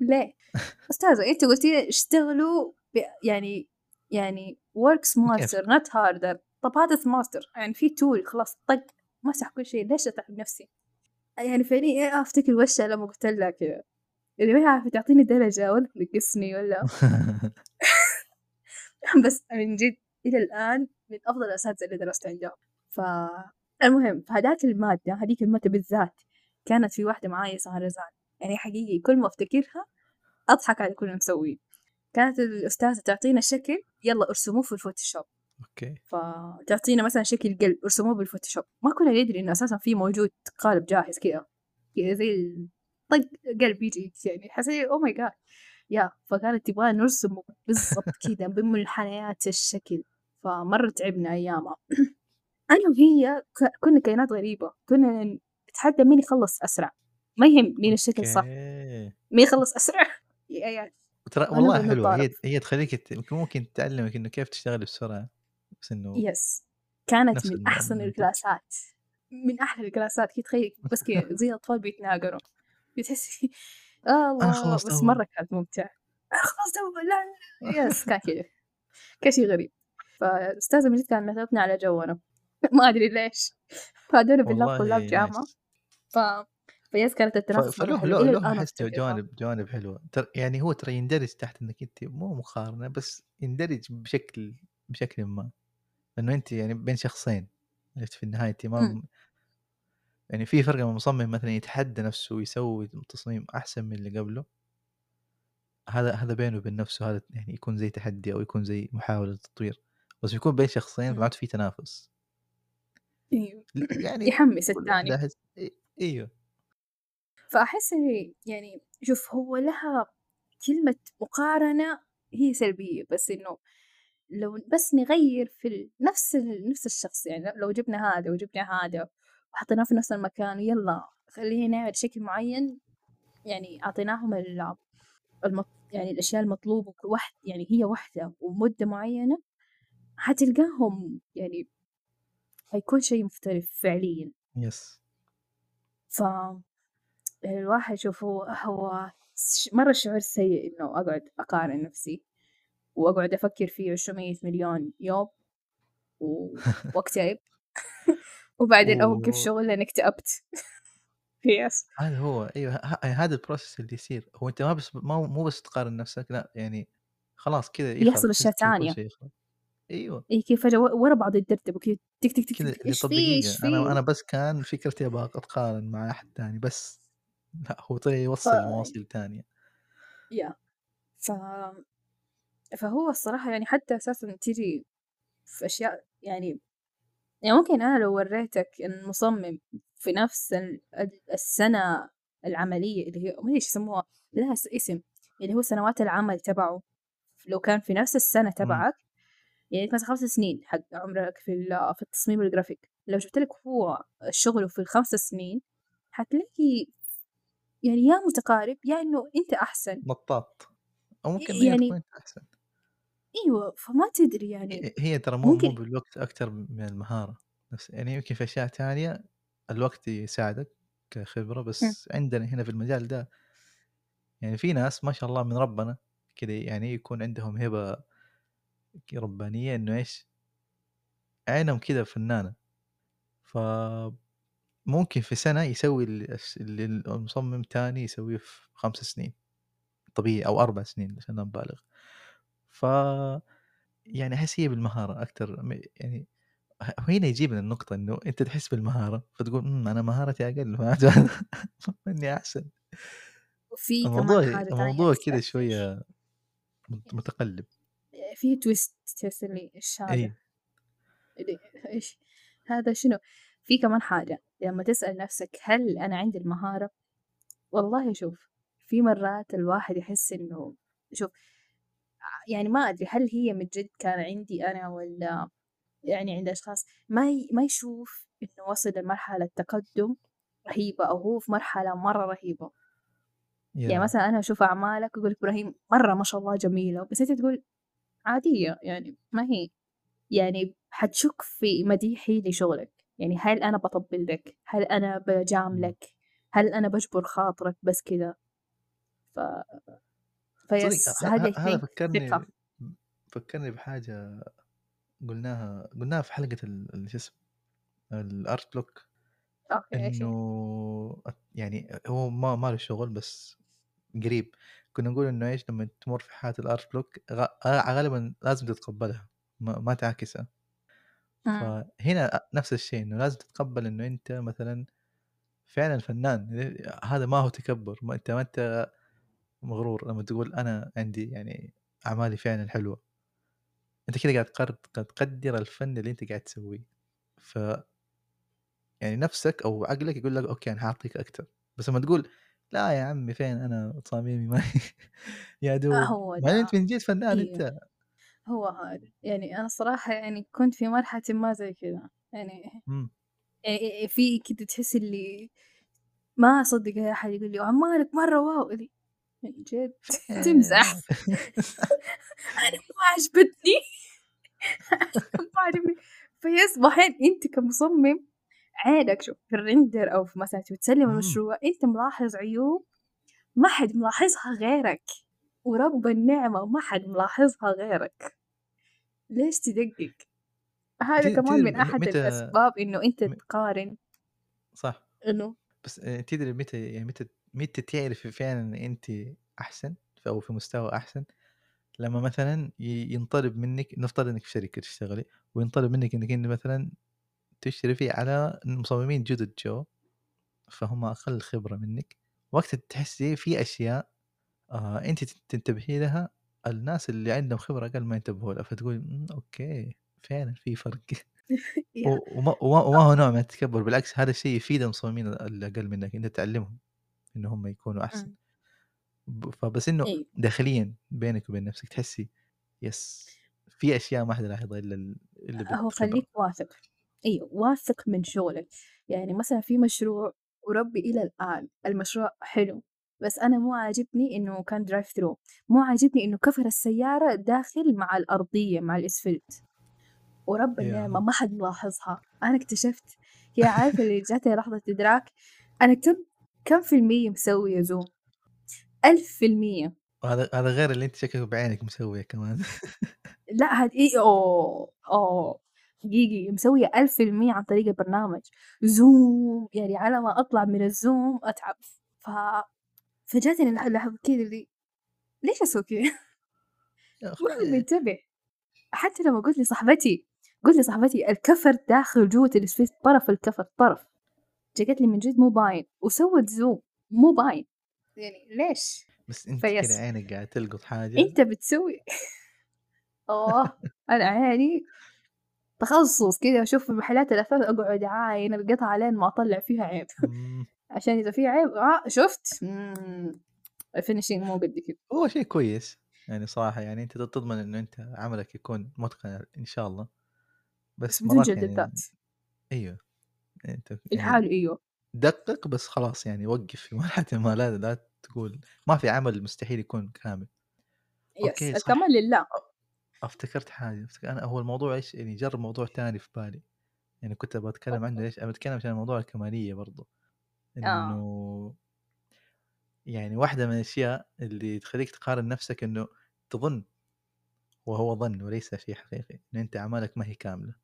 ليه؟ أستاذة أنتِ قلتِ لي اشتغلوا ب يعني يعني work smarter not harder طب هذا smarter يعني في tool خلاص طق مسح كل شيء ليش أتعب نفسي؟ يعني فعليًا إيه أفتكر وشها لمّا قلت لها كذا اللي ما هي عارفة تعطيني درجة والّا تنقصني والّا بس من جد إلى الآن من أفضل الأساتذة اللي درست عندهم. فالمهم فهداك المادة هذيك المادة بالذات كانت في واحدة معايا اسمها رزان يعني حقيقي كل ما أفتكرها أضحك على كل اللي نسويه. كانت الأستاذة تعطينا شكل يلا ارسموه في ال Photoshop okay. فتعطينا مثلًا شكل قلب ارسموه بال Photoshop ما كنا ندري إنه أساسًا في موجود قالب جاهز كذا كذا زي طق قلب يجي يعني حسيت oh my god يا فكانت تبغانا نرسمه بالضبط كذا بمنحنيات الشكل. فمرة تعبنا أيامها. أنا وهي كنا كائنات غريبة. كنا نتحدى مين يخلص أسرع. ما يهم مين الشكل صح. مين يخلص أسرع؟ يا عيال. ترى والله حلوة. هي. هي تخليكِ ممكن تعلمِك إنه كيف تشتغلي بسرعة، بس إنه yes كانت من المنطق. الكلاسات. من أحلى الكلاسات. كي تخيل بس كذا زي الأطفال بيتناقروا. بتحسي أنا الله خلصت بس. مرة كانت ممتعة. أنا خلاص تو لا yes كان كذا كان شيء غريب. فالأستاذة من جد كانت ماخذتنا على جونا ما أدري ليش. فهدول بالله والله طلاب جامعة. nice. ف ف yes كانت ف التنافس مرة فله حلو. له إلى له الآن أحس أفتكرها. جوانب جوانب حلوة. تر يعني هو ترى يندرج تحت إنِّك أنتِ مو مقارنة بس يندرج بشكل بشكلٍ ما، إنه أنتِ يعني بين شخصين. عرفتِ؟ في النهاية أنتِ ما. يعني في فرق لمّا مصمم مثلًا يتحدى نفسه ويسوي تصميم أحسن من اللي قبله هذا هذا بينه وبين نفسه هذا يعني يكون زي تحدي أو يكون زي محاولة تطوير، بس يكون بين شخصين. فما عاد في تنافس. ل يعني يحمس أيوه. فأحس إني يعني شوف هو لها كلمة مقارنة هي سلبية بس إنه لو بس نغير في نفس نفس الشخص يعني لو جبنا هذا وجبنا هذا وحطيناه في نفس المكان ويلا خلينا نعمل شكل معين يعني أعطيناهم ال المط يعني الأشياء المطلوبة وكل واحد يعني هي واحدة ومدة معينة حتلقاهم يعني حيكون شيء مختلف فعليًا. يس. ف الواحد شوف هو هو مرة شعور سيء إنه أقعد أقارن نفسي، وأقعد أفكر في 200 مليون يوم و وأكتئب وبعدين أوقف و شغل لإني اكتئبت يس هذا هو أيوه ه ه هذا الprocess اللي يصير، هو أنت ما بس ما مو بس تقارن نفسك لأ يعني خلاص كذا يحصل. شيء يخلص. أيوه. إي كيف و ورا بعض يتدردبوا كذا تك تك تك طب في في؟ أنا بس كان فكرتي أبغى أتقارن مع أحد تاني بس لأ هو طلع ف يوصل لمواصل تانية. يا ف فهو الصراحة يعني حتى أساسًا تيجي في أشياء يعني يعني ممكن أنا لو وريتك المصمم في نفس ال ال السنة العملية اللي هي ما أدري إيش يسموها لها س اسم اللي هو سنوات العمل تبعه لو كان في نفس السنة. تبعك يعني مثلًا 5 سنين حق عمرك في ال في التصميم الجرافيك لو جبت لك هو شغله في ال5 سنين حتلاقي يعني يا متقارب يا إنه أنت أحسن. مطاط أو ممكن تكون يعني أنت أحسن. أيوه فما تدري يعني هي ترى مو مو ممكن بالوقت أكتر من المهارة، بس يعني يمكن في أشياء تانية الوقت يساعدك كخبرة، إمم. بس عندنا هنا في المجال ده يعني في ناس ما شاء الله من ربنا كذا يعني يكون عندهم هبة ك ربانية إنه إيش عينهم كذا فنانة. ف ممكن في سنة يسوي ال الس اللي المصمم تاني يسويه في 5 سنين طبيعي أو 4 سنين عشان لا نبالغ. ف يعني أحس هي بالمهارة أكتر م يعني ه هنا يجيبنا النقطة إنه أنت تحس بالمهارة فتقول أنا مهارتي أقل معناته إني أحسن. وفي الموضوع الموضوع كذا شوية مت متقلب. آآ في إيش هذا؟ أيوه. اللي إيش هذا شنو؟ في كمان حاجة لمّا تسأل نفسك هل أنا عندي المهارة؟ والله شوف، في مرات الواحد يحس إنه شوف يعني ما أدري هل هي من جد كان عندي أنا والّا يعني عند أشخاص ما ي ما يشوف إنه وصل لمرحلة تقدُّم رهيبة أو هو في مرحلة مرّة رهيبة. يعني ياه! مثلًا أنا أشوف أعمالك وأقول إبراهيم مرّة ما شاء الله جميلة، بس أنت تقول عادية يعني ما هي يعني حتشُك في مديحي لشغلك، يعني هل أنا باطبّل لك، هل أنا إمم. باجاملك، هل أنا باجبر خاطرك بس كذا، ف فيس هذا ثقة. فكّرني فكّرني بحاجة قُلناها قُلناها في ال شو اسمه إيش هي؟ إنه أت يعني هو ما ما له شغل بس قريب، كنا نقول إنه إيش لمّا تمُر في block غ آآ غالبًا لازم تتقبّلها ما ما تعاكسها، إمم. فهنا نفس الشيء إنه لازم تتقبّل إنه أنت مثلًا فعلًا فنان هذا ما هو تكبُّر، ما أنت ما أنت مغرور لمّا تقول أنا عندي يعني أعمالي فعلًا حلوة، أنت كده قاعد قاعد تقدّر الفن اللي أنت قاعد تسويه، ف يعني نَفْسك أو عقلك يقول لك أوكي أنا حاعطيك أكتر، بس لمّا تقول لا يا عمي فين أنا؟ تصاميمي ما يا آه دوب، هو بعدين ده، أنت من جد فنان أيوه، أنت. هو هذا. يعني أنا الصراحة يعني كنت في مرحلةٍ ما زي كذا، يعني. آآ في كده تحسّي اللي ما أصدّق أي أحد يقول لي أعمالك مرّة واو، من جد تمزح. أنا مو عاجبتني. مو عاجبني. فيصبح أنت كمصمم عينك شوف في الريندر أو في مثلًا تبي تسلّم. المشروع أنت ملاحظ عيوب ما حد ملاحظها غيرك، ورب النعمة ما حد ملاحظها غيرك، ليش تدقق؟ هذا كمان من م أحد متى الأسباب إنه أنت م تقارن صح، إنه بس آآ تدري متى يعني متى متى تعرفي فعلًا إن أنتِ أحسن ف أو في مستوى أحسن؟ لمّا مثلًا ينطلب منِّك نفترض إنِّك في شركة تشتغلي، وينطلب منِّك إنِّك أنتِ مثلًا تشرفي على مصممين جُدد جو، فهُم أقل خبرة منِّك، وقتها تحسّي في أشياء آه، أنتِ ت تنتبهي لها، الناس اللي عندهم خبرة أقل ما ينتبهوا لها، فتقولي إمم، okay، فعلًا في فرق. وما وما هو نوع من التكبُّر، بالعكس هذا الشيء يفيد المصممين ال اللي أقل منك، أنت تعلّمهم. إن هم يكونوا أحسن، إمم، فبس إنه أيوه. داخليًا بينِك وبين نفسِك تحسّي yes في أشياء ما حد يلاحظها إلا ال إلا هو. خلّيك واثق، أيوه، واثق من شغلك، يعني مثلًا في مشروع وربي إلى الآن المشروع حلو، بس أنا مو عاجبني إنه كان drive through. مو عاجبني إنه كفر السيارة داخل مع الأرضية مع الإسفلت، ورب النعمة ياهم! ما حد ملاحظها، أنا اكتشفت كده عارفة اللي جاتني لحظة إدراك؟ أنا كم كم في المِيّة مسوية zoom 1000% وهذا هذا غير اللي أنتِ شكلِك بعينِك مسوية كمان. لأ هاد إيه أوه! آه، حقيقي مسوية 1000% عن طريق البرنامج، zoom يعني على ما أطلع من الzoom أتعب، ف فجأتني لح لحظة كده اللي ليش أسوي حد أخوي. بينتبه، حتى لمّا قُلت لصاحبتي قُلت لصاحبتي الكفر داخل جوة السويفت طرف الكفر طرف، جا قالت لي: "من جد مو باين." وسوت zoom مو باين، يعني ليش؟ بس أنتِ كده عينِك قاعدة تلقط حاجة. أنت بتسوي؟ آه، أنا عيني تخصُّص كده أشوف محلات الأثاث أقعد أعاين القطعة لين ما أطلّع فيها عيب، عشان إذا في عيب آه شُفت؟ الfinishing مو قد كده، هو شيء كويس. يعني صراحة يعني أنت ت تضمن إنه أنت عملك يكون متقن إن شاء الله، بس بس بدون مرات يعني جلدات أيوه، أنت يعني لحاله أيوه، دقّق بس خلاص يعني وقّف. في مرحلة ما لا لا تقول. ما في عمل مستحيل يكون كامل. yes okay الكمال لله، أفتكرت حاجة، افتك أنا هو الموضوع إيش يعني جَر موضوع تاني في بالي، يعني كنت أبغى أتكلم عنه ليش؟ أنا باتكلم عشان موضوع الكمالية برضه، آه، إنه يعني واحدة من الأشياء اللي تخلّيك تقارن نفسك إنه تظن وهو ظن وليس شيء حقيقي، إن أنت أعمالك ما هي كاملة،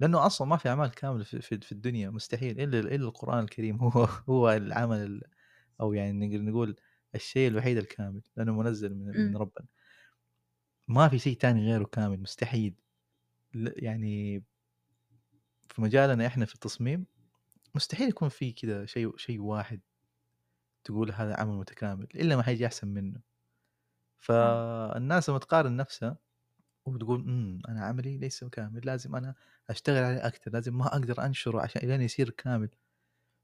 لأنه أصلًا ما في أعمال كاملة في في في الدنيا مستحيل إلا ال إلا القرآن الكريم. هو هو العمل ال أو يعني نقدر نقول الشيء الوحيد الكامل، لأنه منزّل من من إمم، ربنا، ما في شيء تاني غيره كامل مستحيل، يعني في مجالنا إحنا في التصميم مستحيل يكون في كذا شيء شيء واحد تقول هذا عمل متكامل، إلا ما حييجي أحسن منه، إمم، فالناس لمّا تقارن نفسها وتقول إمم، أنا عملي ليس كامل، لازم أنا أشتغل عليه أكتر، لازم ما أقدر أنشره عشان إلين يصير كامل.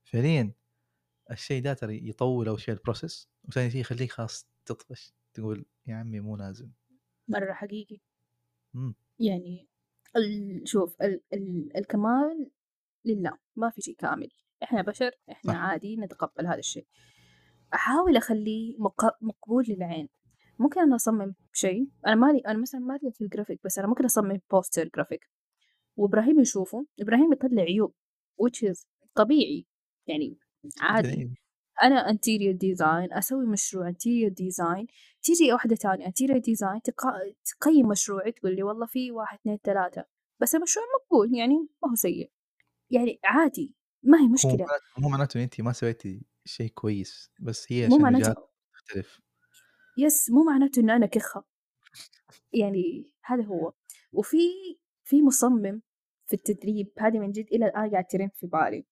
فعليًا الشيء ده ترى يطوّل أول شيء الprocess وثاني شيء يخلّيك خلاص تطفش، تقول يا عمي مو لازم. مرة حقيقي. إمم. يعني ال شوف ال ال الكمال لله، ما في شيء كامل، إحنا بشر، إحنا صح. عادي نتقبل هذا الشيء. أحاول أخلّيه مق مقبول للعين، ممكن أنا أصمم شيء. أنا ما لي أنا مثلًا ما لي في الgraphic بس أنا ممكن أصمم poster graphic. وإبراهيم يشوفه، إبراهيم يطلّع عيوب which is طبيعي، يعني عادي. أنا interior design أسوي مشروع interior design. تيجي تانية interior design تق تقيّم مشروعي تقول لي والله في 1، 2، 3 بس المشروع مقبول يعني ما هو سيء، يعني عادي ما هي. معناته مو معناته أنتِ ما سويتِ شيء كويس، بس هي مو عشان معناته. وجهات تختلف. يس مو معناته إنه أنا كِخّة، يعني هذا هو. وفي في مصمم في التدريب هذه من جد إلى الآن قاعد ترن في بالي.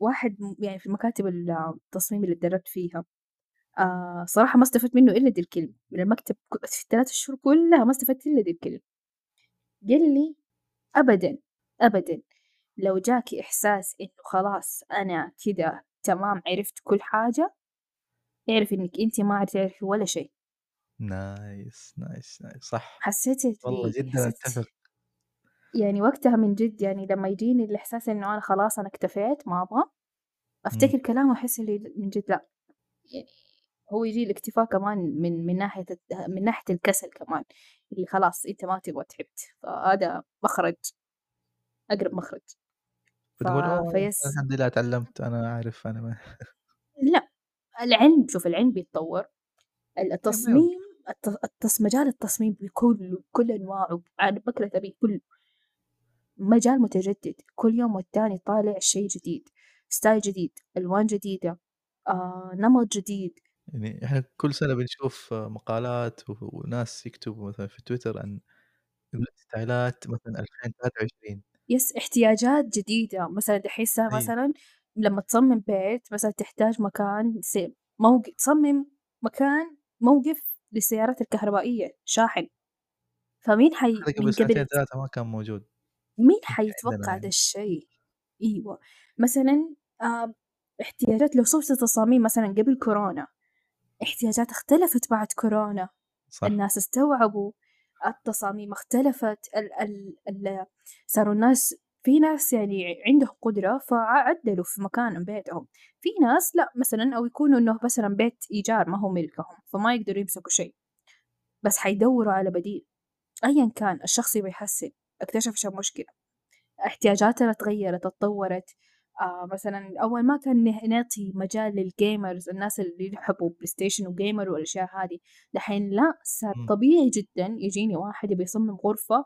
واحد يعني في مكاتب ال التصميم اللي اتدربت فيها، آآ صراحة ما استفدت منه إلا دي الكلمة، من المكتب في ال3 شهور كلها ما استفدت إلا دي الكلمة. قال لي: "أبدًا، أبدًا لو جاكِ إحساس إنه خلاص أنا كده تمام عرفت كل حاجة، اعرفي إنِّك أنتِ ما تعرفي ولا شيء." nice، nice، nice صح. حسيت والله جدًا حسيت أتفق. يعني وقتها من جد يعني لمّا يجيني الإحساس إنه أنا خلاص أنا اكتفيت ما أبغى، إمم. أفتكر كلامه أحس اللي من جد لأ، يعني هو يجي الاكتفاء كمان من من ناحية الت من ناحية الكسل كمان، اللي خلاص أنت ما تبغى تعبت، فهذا مخرج، أقرب مخرج. ف بتقول ف yes الحمد لله اتعلمت أنا عارف أنا ما لأ، العلم شوف العلم بيتطور،. التصميم الت التص مجال التصميم بكلّه بكل أنواعه على بكرة أبيه كلّه مجال متجدد، كل يوم والتاني طالع شيء جديد، style جديد، ألوان جديدة، آآ نمط جديد. يعني إحنا كل سنة بنشوف مقالات وناس يكتبوا مثلًا في تويتر عن ستايلات مثلًا 2023 yes احتياجات جديدة، مثلًا أيوه. مثلًا لمّا تصمم بيت مثلًا تحتاج مكان س موق تصمم مكان موقف للسيارات الكهربائية، شاحن، فمين حي هذا قبل من قبل سنتين 3 ما كان موجود مين حيتوقع دا يعني. الشي؟ أيوه، مثلًا آآ احتياجات لو شُفت تصاميم مثلًا قبل كورونا، احتياجات اختلفت بعد كورونا، صح. الناس استوعبوا، التصاميم اختلفت، ال ال ال صاروا الناس في ناس يعني عندهم قدرة فع عدّلوا في مكان بيتهم، في ناس لأ مثلًا أو يكونوا إنه مثلًا بيت إيجار ما هو ملكهم، فما يقدروا يمسكوا شي، بس حيدوّروا على بديل، أيًا كان الشخص يبغى يحسّن، اكتشف إيش المشكلة. احتياجاتنا اتغيّرت، اتطوّرت، آآ مثلًا أول ما كان نعطي مجال لل gamers الناس اللي يحبوا PlayStation و gamer والأشياء هذه، دحين لأ، صار. طبيعي جدًا يجيني واحد يبي يصمم غرفة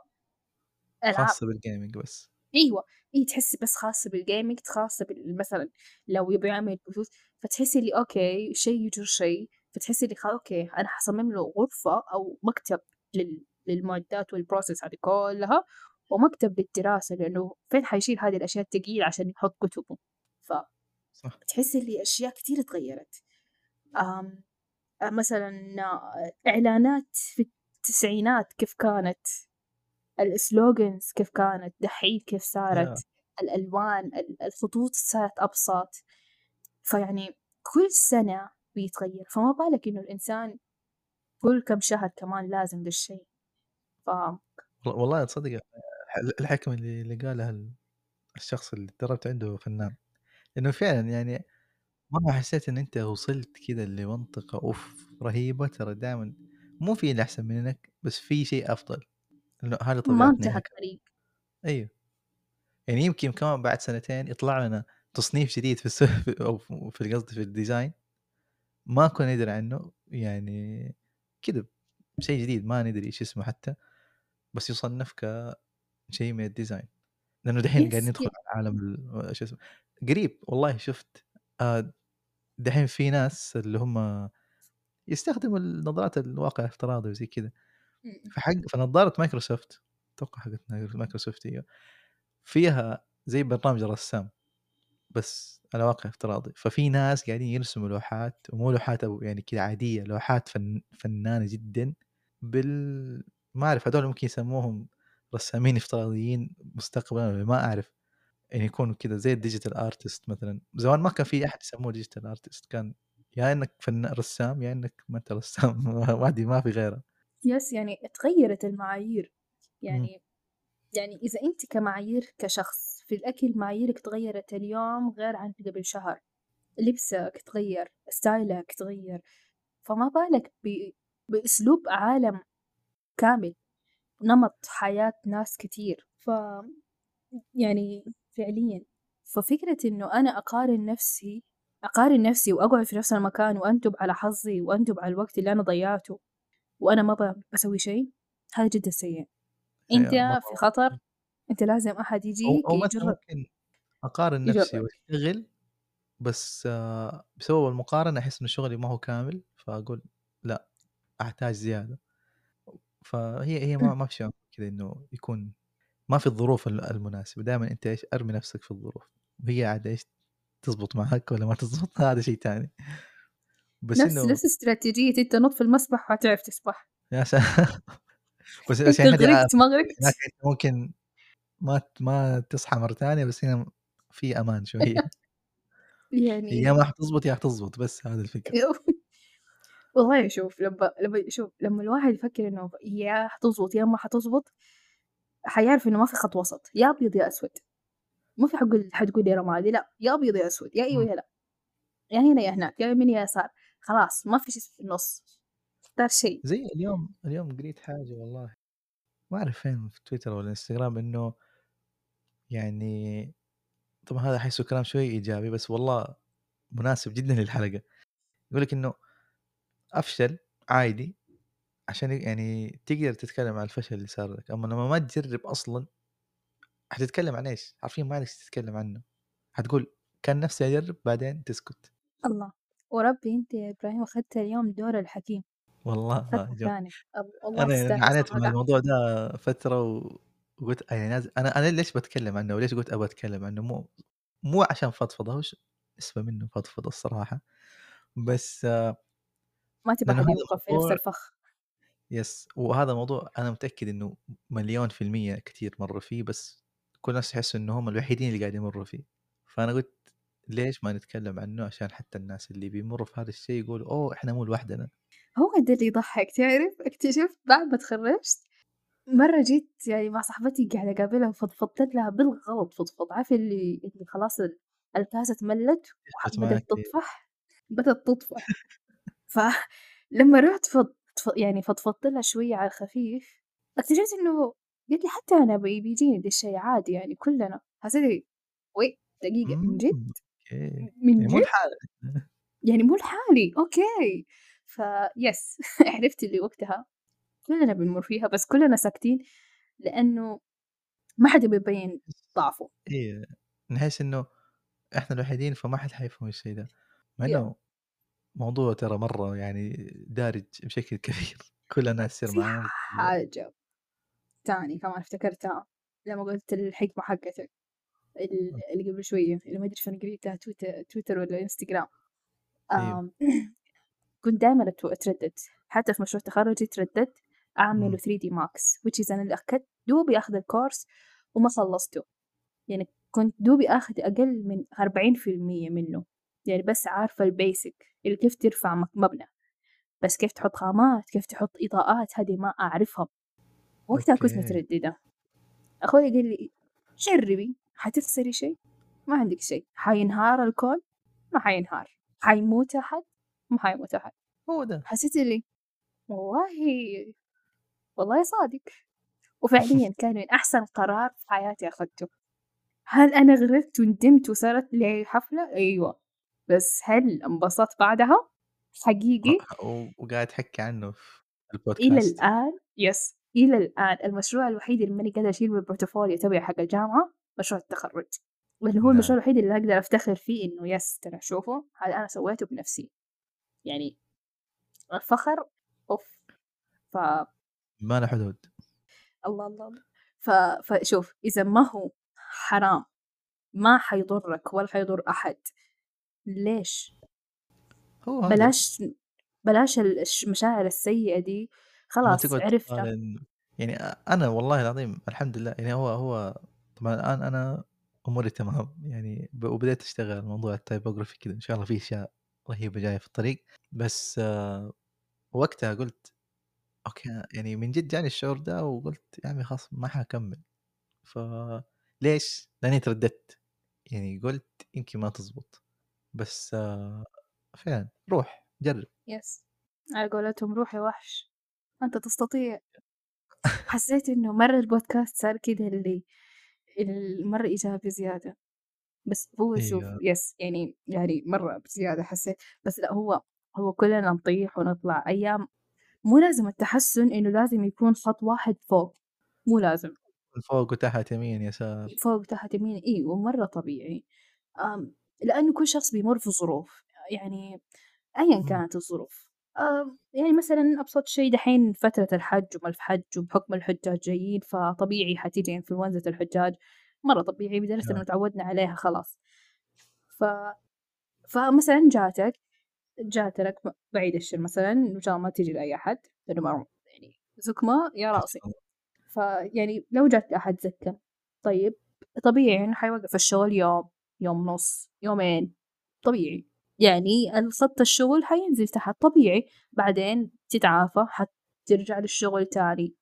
ألعاب، خاصة بال gaming بس. أيوه، هي تحسّي بس خاصة بال gaming خاصة بال مثلًا لو يبي يعمل بثوث، فتحسّي اللي okay شي يجر شي، فتحسّي اللي خ okay أنا حاصمم له غرفة أو مكتب لل للمعدات والprocess هذه كلّها، ومكتب للدراسة لإنه فين حيشيل هذه الأشياء التقيلة عشان يحط كتبه، صح. فتحسّي اللي أشياء كتير اتغيّرت. آمم، أ مثلًا آه، إعلانات في التسعينات كيف كانت، الslogans كيف كانت، دحين كيف! صارت، الألوان، ال الخطوط صارت أبسط، فيعني كل سنة بيتغيّر، فما بالك إنه الإنسان كل كم شهر كمان لازم دا الشي، ف والله تصدق الح الحكمة اللي اللي قالها ال الشخص اللي اتدربت عنده فنان، إنه فعلًا يعني مهما حسيت إن أنت وصلت كذا لمنطقة أوف رهيبة، ترى دايمًا. مو في اللي أحسن منك، بس في شيء أفضل، إنه هذه ما طبيعتنا انتهى ك الطريق. أيوه. يعني يمكن كمان بعد سنتين يطلع لنا تصنيف جديد في الس أو ف في قصدي في الdesign ما كنا ندري عنه، يعني كذا شيء جديد ما ندري إيش اسمه حتى، بس يُصنَّف كشيء من الdesign لأنه دحين قاعدين ندخل على عالم ال شو اسمه قريب والله شُفت آآ دحين في ناس اللي هم يستخدموا النظارات الواقع الافتراضي وزي كذا،. فحق فنظارة مايكروسوفت أتوقع حقت مايكروسوفت أيوه، فيها زي برنامج الرسام. بس على واقع افتراضي، ففي ناس قاعدين يرسموا لوحات ومو لوحات أو يعني كذا عادية، لوحات فن فنانة جدًا بال ما أعرف هذول ممكن يسموهم رسامين افتراضيين مستقبلًا ما أعرف، يعني يكونوا كذا زي الdigital artist مثلًا، زمان ما كان في أحد يسموه digital artist كان يا إنك فنا رسام يا إنك ما أنت رسام ما في غيرها. yes يعني اتغيّرت المعايير، يعني يعني إذا أنتِ كمعايير كشخص في الأكل معاييرِك اتغيّرت اليوم غير عن قبل شهر، لبسك اتغيّر، style ك اتغيّر، فما بالك ب بأسلوب عالم كامل، نمط حياة ناس كتير، ف يعني فعليًا، ففكرة إنه أنا أقارن نفسي أقارن نفسي وأقعد في نفس المكان وأندب على حظي وأندب على الوقت اللي أنا ضيّعته. وأنا ما ب باسوي شي، هذا جدًا سيء، أنت في خطر، أنت لازم أحد أو يجيك أو يجرّك ممكن أقارن نفسي يجرّك، وأشتغل بس آه، بسبب المقارنة أحس إنه شغلي ما هو كامل، فأقول لأ، أحتاج زيادة، فهي هي ما ما في شيء كذا إنه يكون ما في الظروف ال المناسبة، دايمًا أنت إيش أرمي نفسك في الظروف، وهي عاد إيش تزبط معاك والّا ما تزبط؟ هذا شيء تاني، بس نفس إنه نفس استراتيجية أنت نُط في المسبح وحتعرف تسبح، يا س بس يعني آه، غرقت ما غرقت؟ ممكن ما ما تصحى مرة تانية، بس هنا في أمان شوية، هي يا يعني ما حتزبط يا حتزبط بس هذه الفكرة. والله شوف لمّا لمّا شوف لمّا الواحد يفكر إنه يا حتضبط يا ما حتضبط، حيعرف إنه ما في خط وسط، يا أبيض يا أسود. ما في حقول حتقول لي رمادي لأ، يا أبيض يا أسود، يا إمم. يا لأ، يا هنا يا هناك، يا يمين يا يسار، خلاص ما في شي في النُص، اختار شيء. زي اليوم اليوم قريت حاجة والله ما أعرف فين في تويتر والّا إنستجرام إنه يعني طبعًا هذا أحسه كلام شوي إيجابي بس والله مناسب جدًا للحلقة، يقول لك إنه أفشل عادي عشان يعني تقدر تتكلم عن الفشل اللي صار لك، أمّا لمّا ما تجرب أصلًا حتتكلم عن إيش؟ حرفيًا ما عندك شي تتكلم عنه، حتقول كان نفسي أجرب بعدين تسكت، الله! وربي أنت يا إبراهيم أخدت اليوم دور الحكيم، والله جو فعلًا، أب والله أنا تستاهل أنا عانيت من صراحة. الموضوع ده فترة و وقُلت يعني لازم أنا أنا ليش باتكلم عنه وليش قُلت أبغى أتكلم عنه؟ مو مو عشان فضفضة هو ش نسبة منه فضفضة الصراحة، بس ما تبغى لأنه هذا يوقف في نفس الفخ. يس وهذا موضوع أنا متأكد إنه مليون في المِيّة كتير مرّوا فيه، بس كل الناس يحسّوا إنه هم الوحيدين اللي قاعدين يمرّوا فيه، فأنا قُلت ليش ما نتكلّم عنه عشان حتى الناس اللي بيمرّوا في هذا الشيء يقولوا أوه إحنا مو لوحدنا. هو ده اللي يضحّك تعرف، اكتشفت بعد ما اتخرّجت مرّة جيت يعني مع صاحبتي قاعدة أقابلها وفضفضت لها بالغلط فضفض، عارفة اللي اللي خلاص ال الكاسة بدأت معاك تطفح، بدأت تطفح. فلمّا رُحت فض يعني فضفضت لها شوية على الخفيف، اكتشفت إنه قالت لي: "حتى أنا بي بيجيني ذا الشي عادي يعني كلنا." حسيت wait دقيقة من جد! من يعني مو جد! لحالك. يعني مو لحالي؟ okay، ف yes عرفت اللي وقتها. كلنا بنمُر فيها بس كلنا ساكتين لإنه ما حد يبي يبيّن ضعفه. إيه، نحس إنه إحنا الوحيدين فما حد حيفهم الشيء ده، مع يا إنه موضوع ترى مرّة يعني دارج بشكل كبير. كل الناس يصير في معاهم. حاجة تاني كمان افتكرتها لمّا قُلت الحكمة حقتك. ال اللي قبل شوية اللي ما أدري فين قريتها تويت تويتر والّا إنستجرام. أيوه، كنت دايمًا أت أتردد، حتى في مشروع تخرُّجي اترددت أعمله إمم، 3D Max which is أنا اللي أخدت دوبي آخذة الcourse وما خلّصته، يعني كنت دوبي آخذة أقل من 40% منه، يعني بس عارفة ال basic اللي كيف ترفع مبنى، بس كيف تحط خامات، كيف تحط إضاءات هذه ما أعرفها، وقتها كنت okay، مترددة، أخوي قال لي: "جرّبي، حتخسري شي؟ ما عندِك شي، حينهار الكون؟ ما حينهار، حيموت أحد؟ ما حيموت أحد." هو ده. حسيت اللي والله والله صادق، وفعليًا كان من أحسن قرار في حياتي أخدته. هل أنا غلطت وندمت وصارت لي حفلة؟ أيوه، بس هل انبسطت بعدها؟ حقيقي وقاعد تحكي عنه في إلى البودكاست. الآن yes، إلى الآن المشروع الوحيد اللي ماني قادرة أشيله من ال portfolio تبعي حق الجامعة مشروع التخرُّج، واللي هو نعم، المشروع الوحيد اللي أقدر أفتخر فيه إنه yes ترى شوفوا هذا أنا سويته بنفسي، يعني الفخر أوف! ف ما له حدود. الله، الله،. ف فشوف إذا ما هو حرام ما حيضرك ولا حيضر أحد، ليش؟ هو هذا، بلاش بلاش المشاعر السيئة دي، خلاص عرفنا، يعني أنا والله العظيم الحمد لله يعني هو هو طبعًا الآن أنا أموري تمام يعني وبديت أشتغل موضوع الtypography كذا إن شاء الله في أشياء رهيبة جاية في الطريق، بس آه، وقتها قُلت okay يعني من جد جاني الشعور ده وقُلت يا عمي خلاص ما حاكمّل، فليش؟ لأني ترددت، يعني قُلت يمكن ما تزبط، بس آه، فعلًا روح جرّب. yes على قولتهم روح يا وحش. أنت تستطيع. حسيت إنه مرة البودكاست صار كده اللي ال- مرة إيجابي زيادة بس هو شوف أيوه، yes يعني يعني مرة بزيادة حسيت. بس لأ هو هو كلنا نطيح ونطلع. أيام مو لازم التحسن إنه لازم يكون خط واحد فوق. مو لازم. فوق وتحت يمين يسار. فوق تحت يمين. إيوه مرة طبيعي. آمم، لأنه كل شخص بيمُر في ظروف، يعني أيًا إمم، كانت الظروف، آمم، يعني مثلًا أبسط شي دحين فترة الحج وما الحج وبحكم الحجاج جايين، فطبيعي حتيجي إنفلونزا الحجاج، مرة طبيعي لدرجة إنه آه، اتعودنا عليها خلاص، ف فمثلًا جاتك جات لك ب بعيد الشر مثلًا إن شاء الله ما تيجي لأي أحد، لأنه ما يعني زكمة يا رأسي. فيعني لو جات أحد زكّى، طيب طبيعي إنه حيوقّف الشغل يوم، يوم ونُص، يومين، طبيعي. يعني الخط الشغل حينزل تحت طبيعي، بعدين تتعافى حترجع للشغل تاني.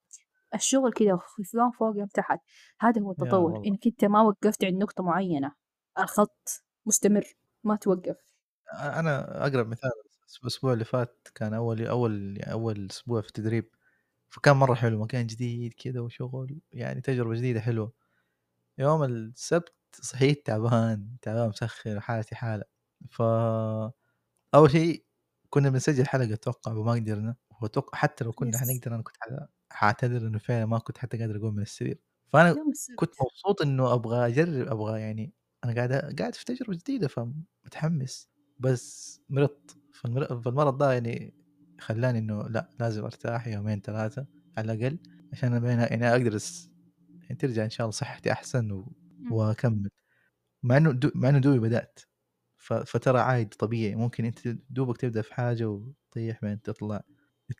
الشغل كده يوم فوق يوم تحت، هذا هو التطوّر، والله. إنك أنت ما وقّفت عند نقطة معيّنة، الخط مستمر ما توقّف. أ أنا أقرب مثال الأس الأسبوع اللي فات كان أول أول أول أسبوع في التدريب، فكان مرّة حلو، مكان جديد كذا وشغل، يعني تجربة جديدة حلوة. يوم السبت صحيت تعبان، تعبان مسخّن وحالتي حالة. ف أول شيء كنا بنسجل حلقة أتوقع وما قدرنا، وأتوقع حتى لو كنا حنقدر أنا كنت حاعتذر إنه فعلًا ما كنت حتى قادر أقوم من السرير. يوم كنت. مبسوط إنه أبغى أجرب، أبغى يعني أنا قاعد قاعد في تجربة جديدة فمتحمس، بس مرضت، فالمر فالمرض ده يعني خلّاني إنه لأ، لازم أرتاح يومين 3 على الأقل عشان أبين يعني أقدر أس يعني ترجع إن شاء الله صحتي أحسن و إمم، وأكمّل. مع إنه د مع إنه دوبي بدأت، ف فترى عادي طبيعي. ممكن أنت دوبك تبدأ في حاجة وتطيح بعدين تطلع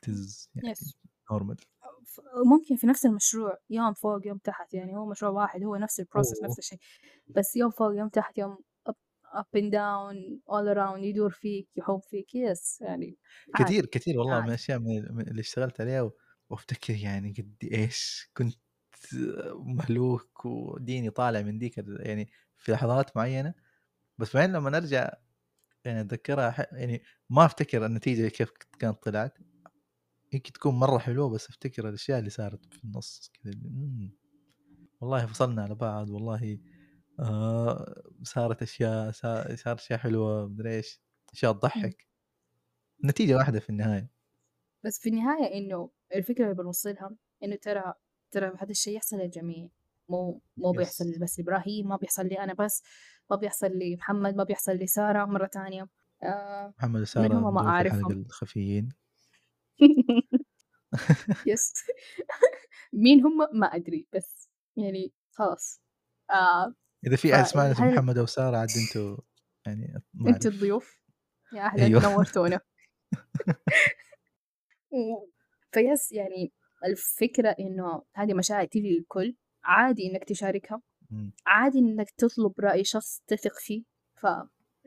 is يعني normal. ف ممكن في نفس المشروع يوم فوق يوم تحت، يعني هو مشروع واحد هو نفس أوه! نفس الشيء، بس يوم فوق يوم تحت يوم up and down all around يدور فيك يحوم فيك. يس يعني كتير، عادي، كتير والله من عادي. من من اللي اشتغلت عليها وأفتكر يعني قد إيش كنت مهلوك وديني طالع من ديك يعني في لحظات معينة، بس بعدين لمّا أرجع يعني أتذكرها ح يعني ما أفتكر النتيجة كيف كانت طلعت، يمكن تكون مرة حلوة بس أفتكر الأشياء اللي صارت في النص كذا والله فصلنا على بعض والله آآ صارت أشياء صا صارت أشياء حلوة مدري إيش، أشياء إمم، تضحّك، النتيجة واحدة في النهاية. بس في النهاية إنه الفكرة اللي بنوصل لها إنه ترى ترى هذا الشيء يحصل للجميع، مو مو بيحصل بس لإبراهيم، ما بيحصل لي أنا بس، ما بيحصل لمحمد، ما بيحصل لسارة مرة تانية، آآ محمد وسارة هم ما أعرفهم. الخفيين. يس مين هم ما أدري، بس يعني خلاص آآ إذا في أحد يسمعنا اسمه محمد أو سارة عاد أنتم يعني أعرف. الضيوف، يا أهلًا أيوه. نورتونا فيس يعني الفكرة إنه هذه مشاعر تيجي للكل، عادي إنك تشاركها، إمم، عادي إنك تطلب رأي شخص تثق فيه، ف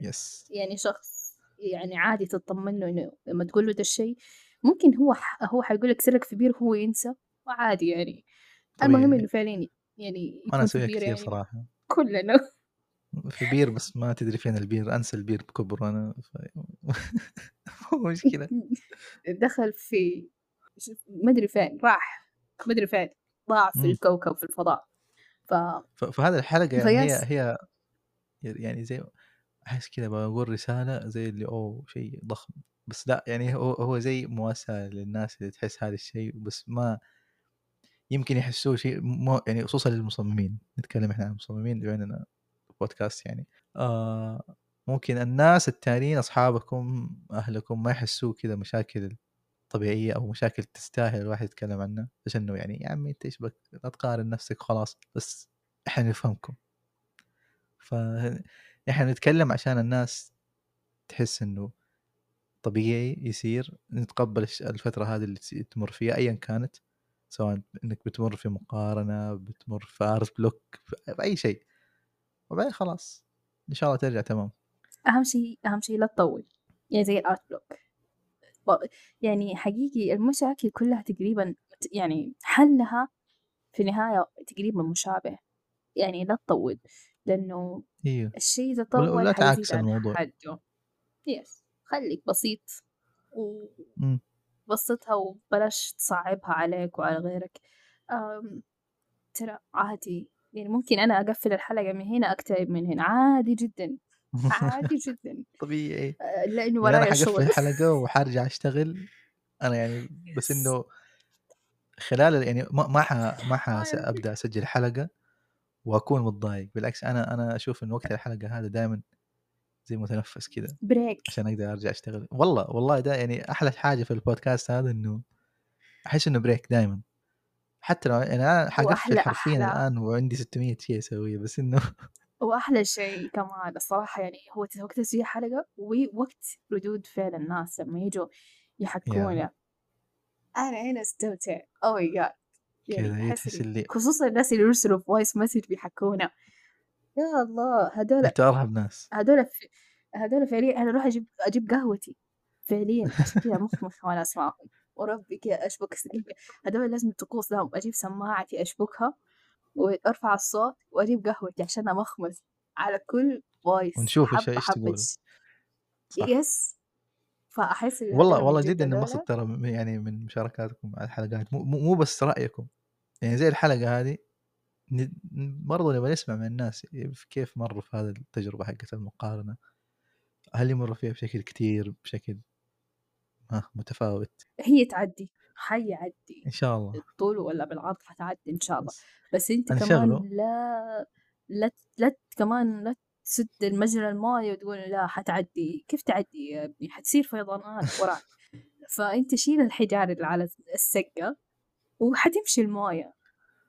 yes، يعني شخص يعني عادي تطمن له إنه لمّا تقول له ده الشيء ممكن هو ح هو حيقول لك سرك في بير وهو ينسى، وعادي يعني، المهم طبيعي. فعلًا يعني أسويها بير كثير يعني صراحة. كلنا. في بير بس ما تدري فين البير، أنسى البير بكبره أنا ف مو مشكلة. دخل في ما أدري فين، راح ما أدري فين، ضاع في. الكوكب في الفضاء، ف فهذه الحلقة يعني هي فيس هي يعني زي أحس كذا باقول رسالة زي اللي أوه شيء ضخم، بس لأ يعني هو هو زي مواساة للناس اللي تحس هذا الشيء بس ما يمكن يحسوه شيء مو يعني خصوصًا للمصممين، نتكلم إحنا عن المصممين بما إننا بودكاست يعني، آآ ممكن الناس التانيين أصحابكم، أهلكم ما يحسوه كذا مشاكل طبيعية أو مشاكل تستاهل الواحد يتكلم عنها، بس إنه يعني يا عمي أنت إيش بك؟ لا تقارن نفسك وخلاص، بس إحنا نفهمكم. ف إحنا نتكلم عشان الناس تحس إنه طبيعي يصير نتقبل الفترة هذه اللي تمُر فيها أيًا كانت، سواء إنك بتمر في مقارنة بتمر في art block في أي شيء. وبعدين خلاص إن شاء الله ترجع تمام. أهم شيء أهم شيء لا تطول. يعني زي ال art block يعني حقيقي المشاكل كلها تقريبا يعني حلها في النهاية تقريبا مشابه يعني لا تطول لأنه أيوه الشيء إذا طول ولا تعكس الموضوع. حده yes خليك بسيط. وبسطها وبلاش تصعبها عليك وعلى غيرك. ترى عادي يعني ممكن أنا أقفل الحلقة من هنا أكتئب من هنا. عادي جدا. عادي جدا. طبيعي. أه، لأنه يعني أنا ورايا حقفل شغل. الحلقة وحرجع أشتغل. أنا يعني بس. إنه خلال يعني ما ما ح ما ح آه. أبدأ أسجل حلقة وأكون متضايق. بالعكس أنا أنا أشوف ان وقت الحلقة هذا دائما زي متنفس كذا break عشان أقدر أرجع أشتغل. والله والله ده يعني أحلى حاجة في البودكاست هذا إنه أحس إنه break دائما حتى لو يعني أنا حقفل حرفيا. الآن وعندي 600 شيء أسويه بس إنه وأحلى شيء كمان الصراحة يعني هو وقت تسجيل حلقة ووقت ردود فعل الناس لما يجوا يحكونا أنا هنا استمتع. oh my God يعني تحس اللي خصوصا الناس اللي يرسلوا voice message بيحكونا يا الله هذول انت ارهب ناس هذول. هذول فعليا أنا أروح أجيب أجيب قهوتي. فعليا عشان كذا مخمخ وأنا أسمعهم. وربي كذا أشبك. هذول لازم طقوس لهم. أجيب سماعتي أشبكها. وأرفع الصوت وأجيب قهوتي عشان أمخمخ على كل voice ونشوف إيش- حبة إيش حبة تقولوا. ش- صح. yes فأحس إن والله والله جد جدا هذول انبسط ترى يعني من مشاركاتكم على الحلقات. مو, مو بس رأيكم. يعني زي الحلقة هذه برضو نبغى نسمع من الناس كيف مروا في هذه التجربة حقت المقارنة. هل يمروا فيها بشكل كتير بشكل ما متفاوت؟ هي تعدي. حيعدي إن شاء الله. بالطول ولا بالعرض حتعدي إن شاء الله. بس أنا كمان شغله. لا لا لا كمان لا تسد المجرى الماي وتقول لا حتعدي. كيف تعدي يا ابني؟ حتصير فيضانات وراك. فأنت شيل الحجار اللي على السقة وحتمشي الموية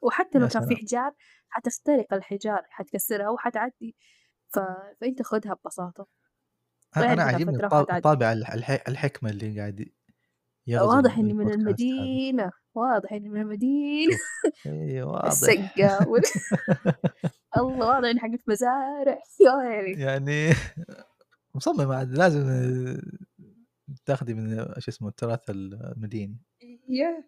وحتى لو كان في. حجار حتخترق الحجار حتكسرها وحتعدي. ف... فأنت خدها ببساطة. أنا عاجبني. طابع الح- الح- الحكمة اللي قاعد واضح إني من. المدينة واضح إني من المدينة. شوف أيوه واضح. السقة وال... الله واضح إني حقت مزارع. يا ويلي يعني مصمم عاد لازم تاخذي من شو اسمه التراث المديني. يا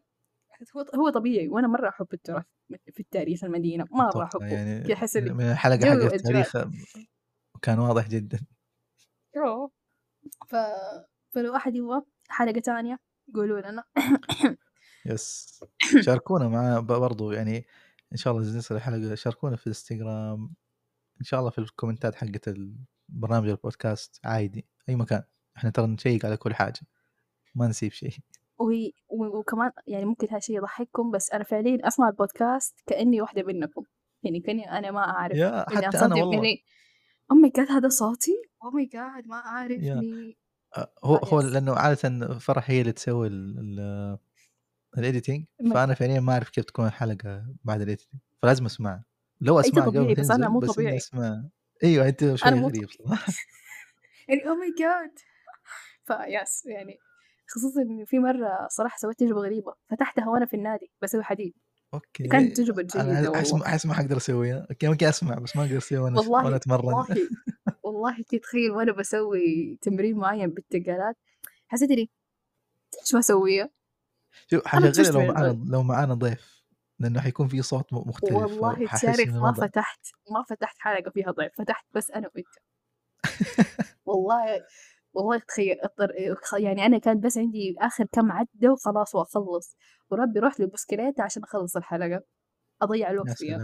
هو هو طبيعي وأنا مرة أحب التراث في التاريخ المدينة مرة أتوقع أحبه يعني إني من الحلقة حق. التاريخ كان واضح جدا. ف... فلو أحد يبغى حلقة تانية قولوا لنا yes. شاركونا مع برضو يعني إن شاء الله نصل الحلقة. شاركونا في الإنستغرام. إن شاء الله في ال comment ات حقت البرنامج البودكاست. عادي. أي مكان. إحنا ترى نشيك على كل حاجة. ما نسيب شيء. وهي وكمان يعني ممكن هالشيء يضحككم بس أنا فعليا أسمع البودكاست كأني واحدة منكم. يعني كأني أنا ما أعرف. يا حتى أنا والله. يعني oh my God هذا صوتي؟ أو ماي جاد ما. إني آه، هو هو. لأنه عادة فرح هي اللي تسوي ال editing فأنا فعليا ما أعرف كيف تكون الحلقة بعد ال editing فلازم اسمعها لو أنت اسمعها طبيعي قبل بس تنزل مو بس طبيعي. اني أسمع. أيوه أنت شوي مو غريب صراحة. يعني oh my God ف yes يعني خصوصا في مرة صراحة سويت تجربة غريبة. فتحتها وأنا في النادي بسوي حديد. okay. كانت تجربة جيدة أنا احس والله. احس ما حقدر أسويها. okay ممكن أسمع بس ما أقدر اسويها وأنا والله وأنا أتمرن. والله. والله تتخيل وأنا بسوي تمرين معين بالتقالات. حسيت إني إيش بسويه شوف تشت لو معانا. لو معانا ضيف لأنه حيكون في صوت مختلف والله تعرف ما فتحت ما فتحت حلقة فيها ضيف فتحت بس أنا وأنت. والله والله تخيل يعني أنا كان بس عندي آخر كم عدة وخلاص وأخلص. وربي رحت للبسكليتة عشان أخلص الحلقة أضيع يا الوقت فيها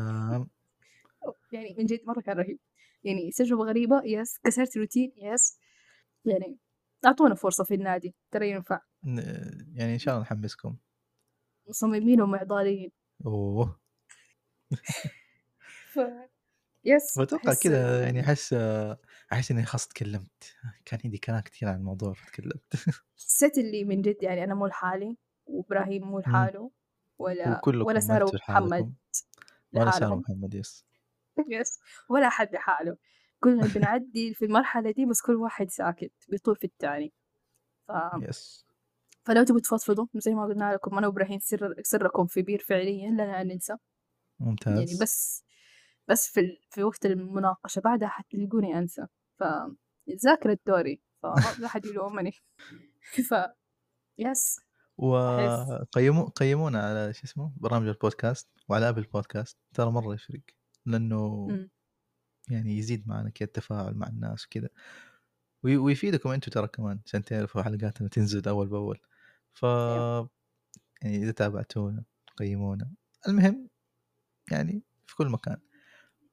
يعني من جد مرة كان رهيب. يعني تجربة غريبة. yes كسرت روتين. yes يعني أعطونا فرصة في النادي. ترى ينفع. يعني إن شاء الله نحمسكم. مصممين ومعضلين. أوه. ف... yes أحس- كذا يعني أحس أحس إني خلاص تكلمت. كان عندي كلام كثير عن الموضوع فتكلمت. حسيت اللي من جد يعني أنا مو لحالي وإبراهيم مو لحاله ولا ولا سارة ومحمد ولا سارة لحالهم. محمد يس يس ولا حد لحاله كلنا بنعدي في المرحلة دي بس كل واحد ساكت بيطول في التاني. ف... yes. فلو تبوا تفضفضوا زي ما قلنا لكم أنا وإبراهيم سر سركم في بير فعليا لنا أن ننسى. ممتاز. يعني بس بس في ال... في وقت المناقشة بعدها حتلقوني أنسى. ف ذاكرة دوري فلا حد يلومني. ف yes. وقيموا قيمونا على شو اسمه برامج البودكاست وعلى أبل بودكاست ترى مرة يفرق. لأنه مم. يعني يزيد معنا كذا التفاعل مع الناس وكذا وي- ويفيدكم أنتم ترى كمان عشان تعرفوا حلقاتنا تنزل أول بأول. ف أيوه. يعني إذا تابعتونا قيمونا. المهم يعني في كل مكان.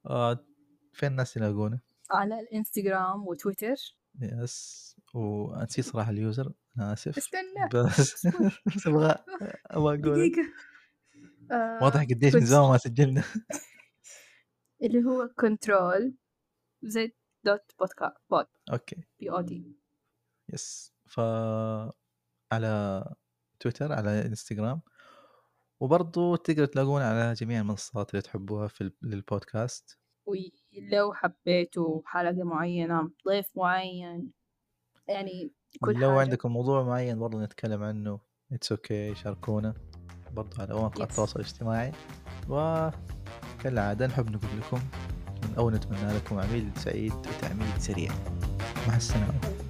آه فين الناس يلاقونا؟ على الإنستغرام وتويتر. يس. ونسيت صراحة ال user أنا آسف. استنى. بس. بس أبغى أبغى أقول. دقيقة. آه، واضح قديش من زمان ما سجلنا. اللي هو كنترول زد دوت بودكاست بود أوكي. بي أو دي يس ف على تويتر على إنستغرام. وبرضو تقدروا تلاقونا على جميع المنصات اللي تحبوها في للبودكاست. ولو حبيتوا حلقة معينة ضيف معين يعني كل لو حاجة. عندكم موضوع معين برضو نتكلم عنه it's okay شاركونا. برضو على مواقع Yes. التواصل الاجتماعي. وكالعادة نحب نقول لكم أو نتمنى لكم عميل سعيد وتعميد سريع. مع السلامة.